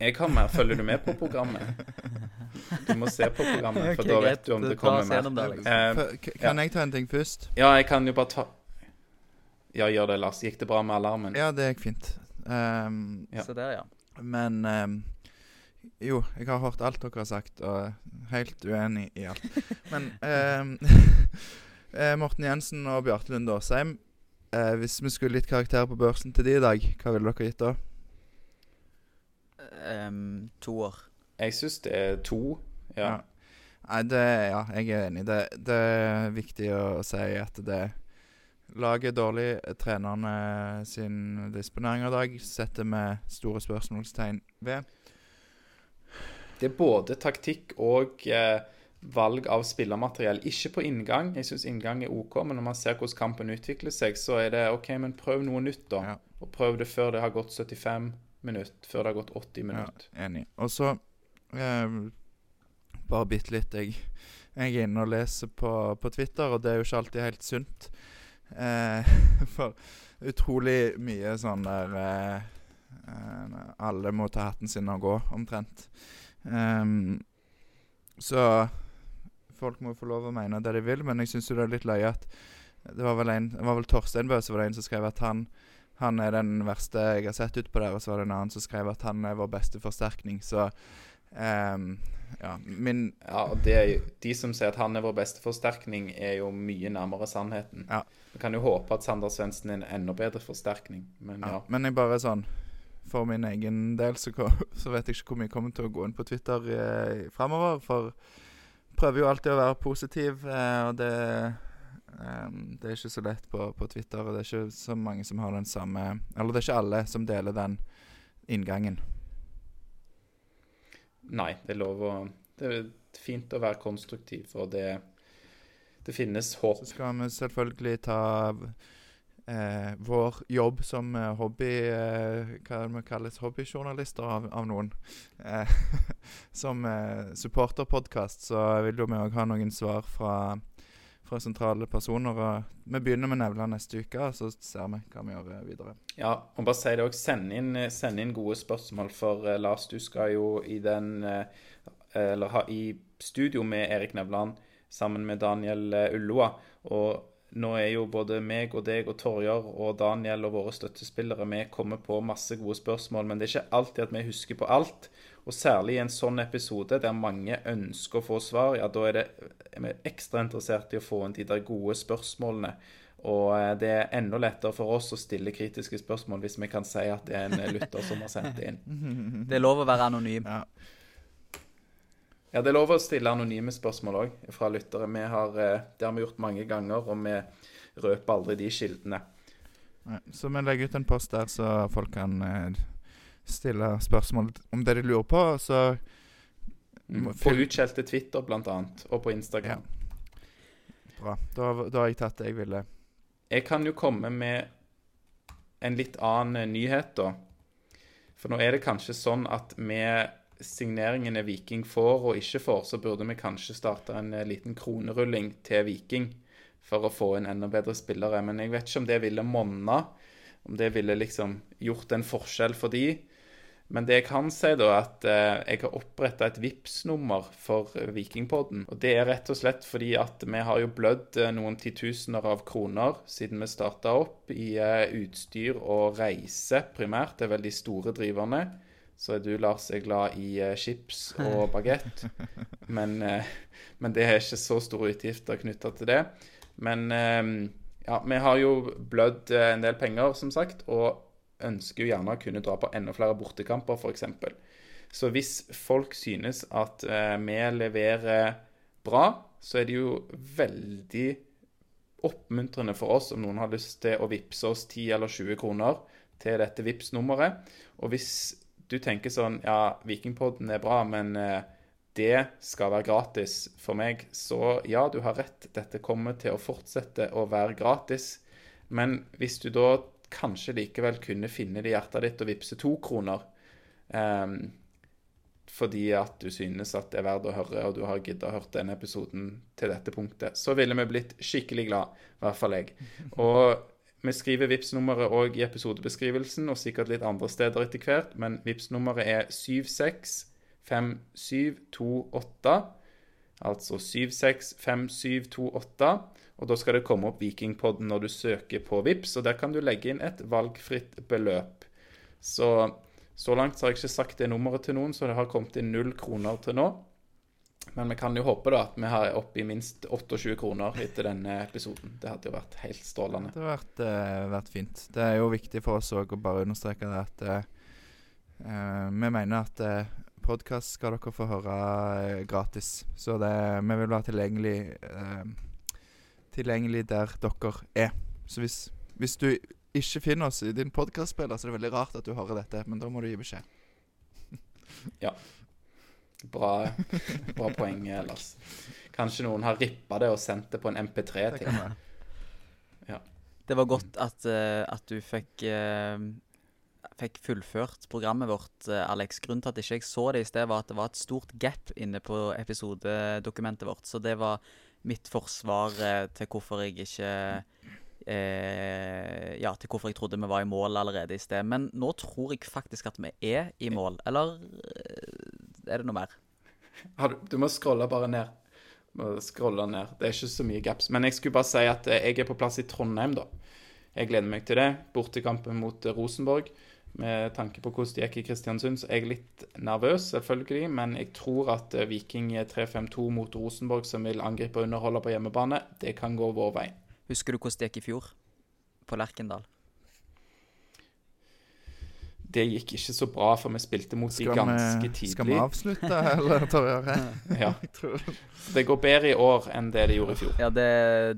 Jeg har mer. Følger du med på programmet? Du må se på programmet, for okay, da vet du om det kommer mer. Eh, F- Kan jeg ta en ting først? ja, jeg kan jo bare ta Ja, gjør det, Lars. Gikk det bra med alarmen? Ja, det gikk fint. Um, Ja. Se der, ja. men um, Jo, jeg har hørt alt dere har sagt, og er helt uenig i alt. Men ehm, eh, Morten Jensen og Bjarte Lunde Åsheim uh, Hvis vi skulle gitt karakter på børsen til de i dag, hva ville dere gitt da? Em, to år. Jeg syns det er to. Ja. Nei, det, ja, jeg er enig. Det, det er viktig å si at det Laget er dårlig. Trenerne sin disponering av dag setter vi store spørsmålstegn ved. Det er både taktikk og eh, valg av spillermateriell. Ikke på inngang. Jeg syns inngang er OK, men når man ser hvordan kampen utvikler seg, så er det OK, men prøv noe nytt, da. Ja. Og prøv det før det har gått 75 minutter. Før det har gått 80 minutter. Ja, enig. Og så eh, Bare bitte litt. Jeg, jeg er inne og leser på, på Twitter, og det er jo ikke alltid helt sunt. Eh, for utrolig mye sånn der eh, eh, Alle må ta hatten sin og gå, omtrent. Ehm, så folk må få lov å mene det de vil, men jeg syns det er litt løye at det var vel, en, det var vel Torstein Bø som var det en som skrev at han han er den verste jeg har sett utpå der, og så var det en annen som skrev at han er vår beste forsterkning. Så um, ja, min Ja, og det jo, De som sier at han er vår beste forsterkning, er jo mye nærmere sannheten. Ja. Vi kan jo håpe at Sander Svendsen er en enda bedre forsterkning, men ja. ja. Men jeg bare sånn For min egen del så, så vet jeg ikke hvor mye jeg kommer til å gå inn på Twitter eh, framover. For prøver jo alltid å være positiv, eh, og det ehm, Det er ikke så lett på, på Twitter, og det er ikke så mange som har den samme Eller det er ikke alle som deler den inngangen. Nei, det er lov å Det er fint å være konstruktiv, og det, det finnes håp. Så skal vi selvfølgelig ta eh, vår jobb som eh, hobby eh, Hva det kalles hobbyjournalister av, av noen. Eh, som eh, supporterpodkast så vil jo vi òg ha noen svar fra, fra sentrale personer. Og vi begynner med Nevla neste uke, og så ser vi hva vi gjør videre. Ja, og bare si det også, send send inn gode spørsmål, for uh, Lars, du skal jo i den uh, Eller ha i studio med Erik Nevland sammen med Daniel uh, Ulloa. Og nå er jo både meg og deg og Torjer og Daniel og våre støttespillere Vi kommer på masse gode spørsmål, men det er ikke alltid at vi husker på alt. Og særlig i en sånn episode der mange ønsker å få svar, ja, da er, det, er vi ekstra interessert i å få inn de der gode spørsmålene. Og eh, det er enda lettere for oss å stille kritiske spørsmål hvis vi kan si at det er en lytter som har sendt det inn. Det er lov å være anonym. Ja. Ja, det er lov å stille anonyme spørsmål òg fra lyttere. Vi har, eh, det har vi gjort mange ganger, og vi røper aldri de kildene. Så vi legger ut en post der, så folk kan eh, stille spørsmål om det de lurer på. Så Mm. På utskjelte Twitter blant annet, og på Instagram. bra. Da, da har jeg tatt det jeg ville. Jeg kan jo komme med en litt annen eh, nyhet, da. For nå er det kanskje sånn at med signeringene Viking får og ikke får, så burde vi kanskje starte en eh, liten kronerulling til Viking for å få inn enda bedre spillere. Men jeg vet ikke om det ville monna, om det ville liksom gjort en forskjell for de. Men det jeg kan si, da, at eh, jeg har oppretta et Vipps-nummer for eh, Vikingpodden. Og det er rett og slett fordi at vi har jo blødd eh, noen titusener av kroner siden vi starta opp i eh, utstyr og reise, primært. Det er vel de store driverne. så er du, Lars, er glad i chips og bagett. Men, men det er ikke så store utgifter knytta til det. Men ja, vi har jo blødd en del penger, som sagt, og ønsker jo gjerne å kunne dra på enda flere bortekamper, f.eks. Så hvis folk synes at eh, vi leverer bra, så er det jo veldig oppmuntrende for oss om noen har lyst til å vippse oss 10 eller 20 kroner til dette vips nummeret Og hvis du tenker sånn Ja, Vikingpodden er bra, men eh, det skal være gratis for meg, så ja, du har rett. Dette kommer til å fortsette å være gratis. Men hvis du da kanskje likevel kunne finne det i hjertet ditt og vippse to kroner Um, fordi at du synes at det er verdt å høre, og du har giddet å høre denne episoden til dette punktet, så ville vi blitt skikkelig glad. I hvert fall jeg. Og vi skriver vips nummeret òg i episodebeskrivelsen, og sikkert litt andre steder etter hvert, men vips nummeret er 765728. Altså 765728. Og da skal det komme opp Vikingpodden når du søker på Vips, og der kan du legge inn et valgfritt beløp. Så så langt så har jeg ikke sagt det nummeret til noen, så det har kommet inn null kroner til nå. Men vi kan jo håpe da at vi har oppe i minst 28 kroner etter denne episoden. Det hadde jo vært helt strålende. Det hadde vært, uh, vært fint. Det er jo viktig for oss òg å bare understreke det at uh, vi mener at uh, podkast skal dere få høre uh, gratis. Så det, vi vil være tilgjengelig tilgjengelig der dere er. Så hvis, hvis du ikke finner oss i din podkastspiller, så er det veldig rart at du hører dette, men da må du gi beskjed. ja. Bra, bra poeng, Lars. Kanskje noen har rippa det og sendt det på en MP3 til meg. Ja. Det var godt at, uh, at du fikk uh, fikk fullført programmet vårt, uh, Alex. Grunnen til at ikke jeg så det i sted, var at det var et stort gap inne på episodedokumentet vårt. Så det var mitt forsvar til hvorfor jeg ikke eh, ja, til hvorfor jeg trodde vi var i mål allerede i sted. Men nå tror jeg faktisk at vi er i mål. Eller eh, er det noe mer? Du, må scrolle bare ned. Scrolle ned. Det er ikke så mye gaps. Men jeg skulle bare si at eh, jeg er på plass i Trondheim, da. Jeg gleder meg til det. Bortekampen mot eh, Rosenborg. Med tanke på hvordan det gikk i Kristiansund, så er jeg litt nervøs, selvfølgelig. Men jeg tror at Viking 3-5-2 mot Rosenborg, som vil angripe og underholde på hjemmebane, det kan gå vår vei. Husker du hvordan det gikk i fjor? På Lerkendal? Det gikk ikke så bra, for vi spilte mot de ganske tidlig. Skal vi avslutte, eller, Torjare? ja. Det går bedre i år enn det det gjorde i fjor. Ja, det,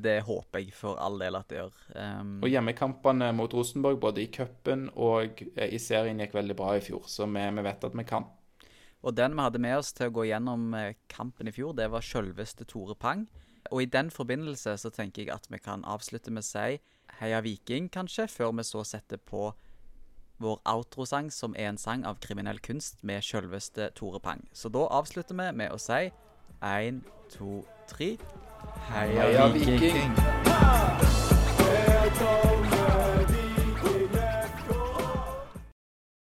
det håper jeg for all del at det gjør. Um... Og hjemmekampene mot Rosenborg, både i cupen og eh, i serien, gikk veldig bra i fjor, så vi, vi vet at vi kan. Og den vi hadde med oss til å gå gjennom eh, kampen i fjor, det var selveste Tore Pang. Og i den forbindelse så tenker jeg at vi kan avslutte med å si Heia Viking, kanskje, før vi så setter på vår outrosang, som er en sang av kriminell kunst med sjølveste Tore Pang. Så da avslutter vi med å si én, to, tre Heia, Viking! Viking.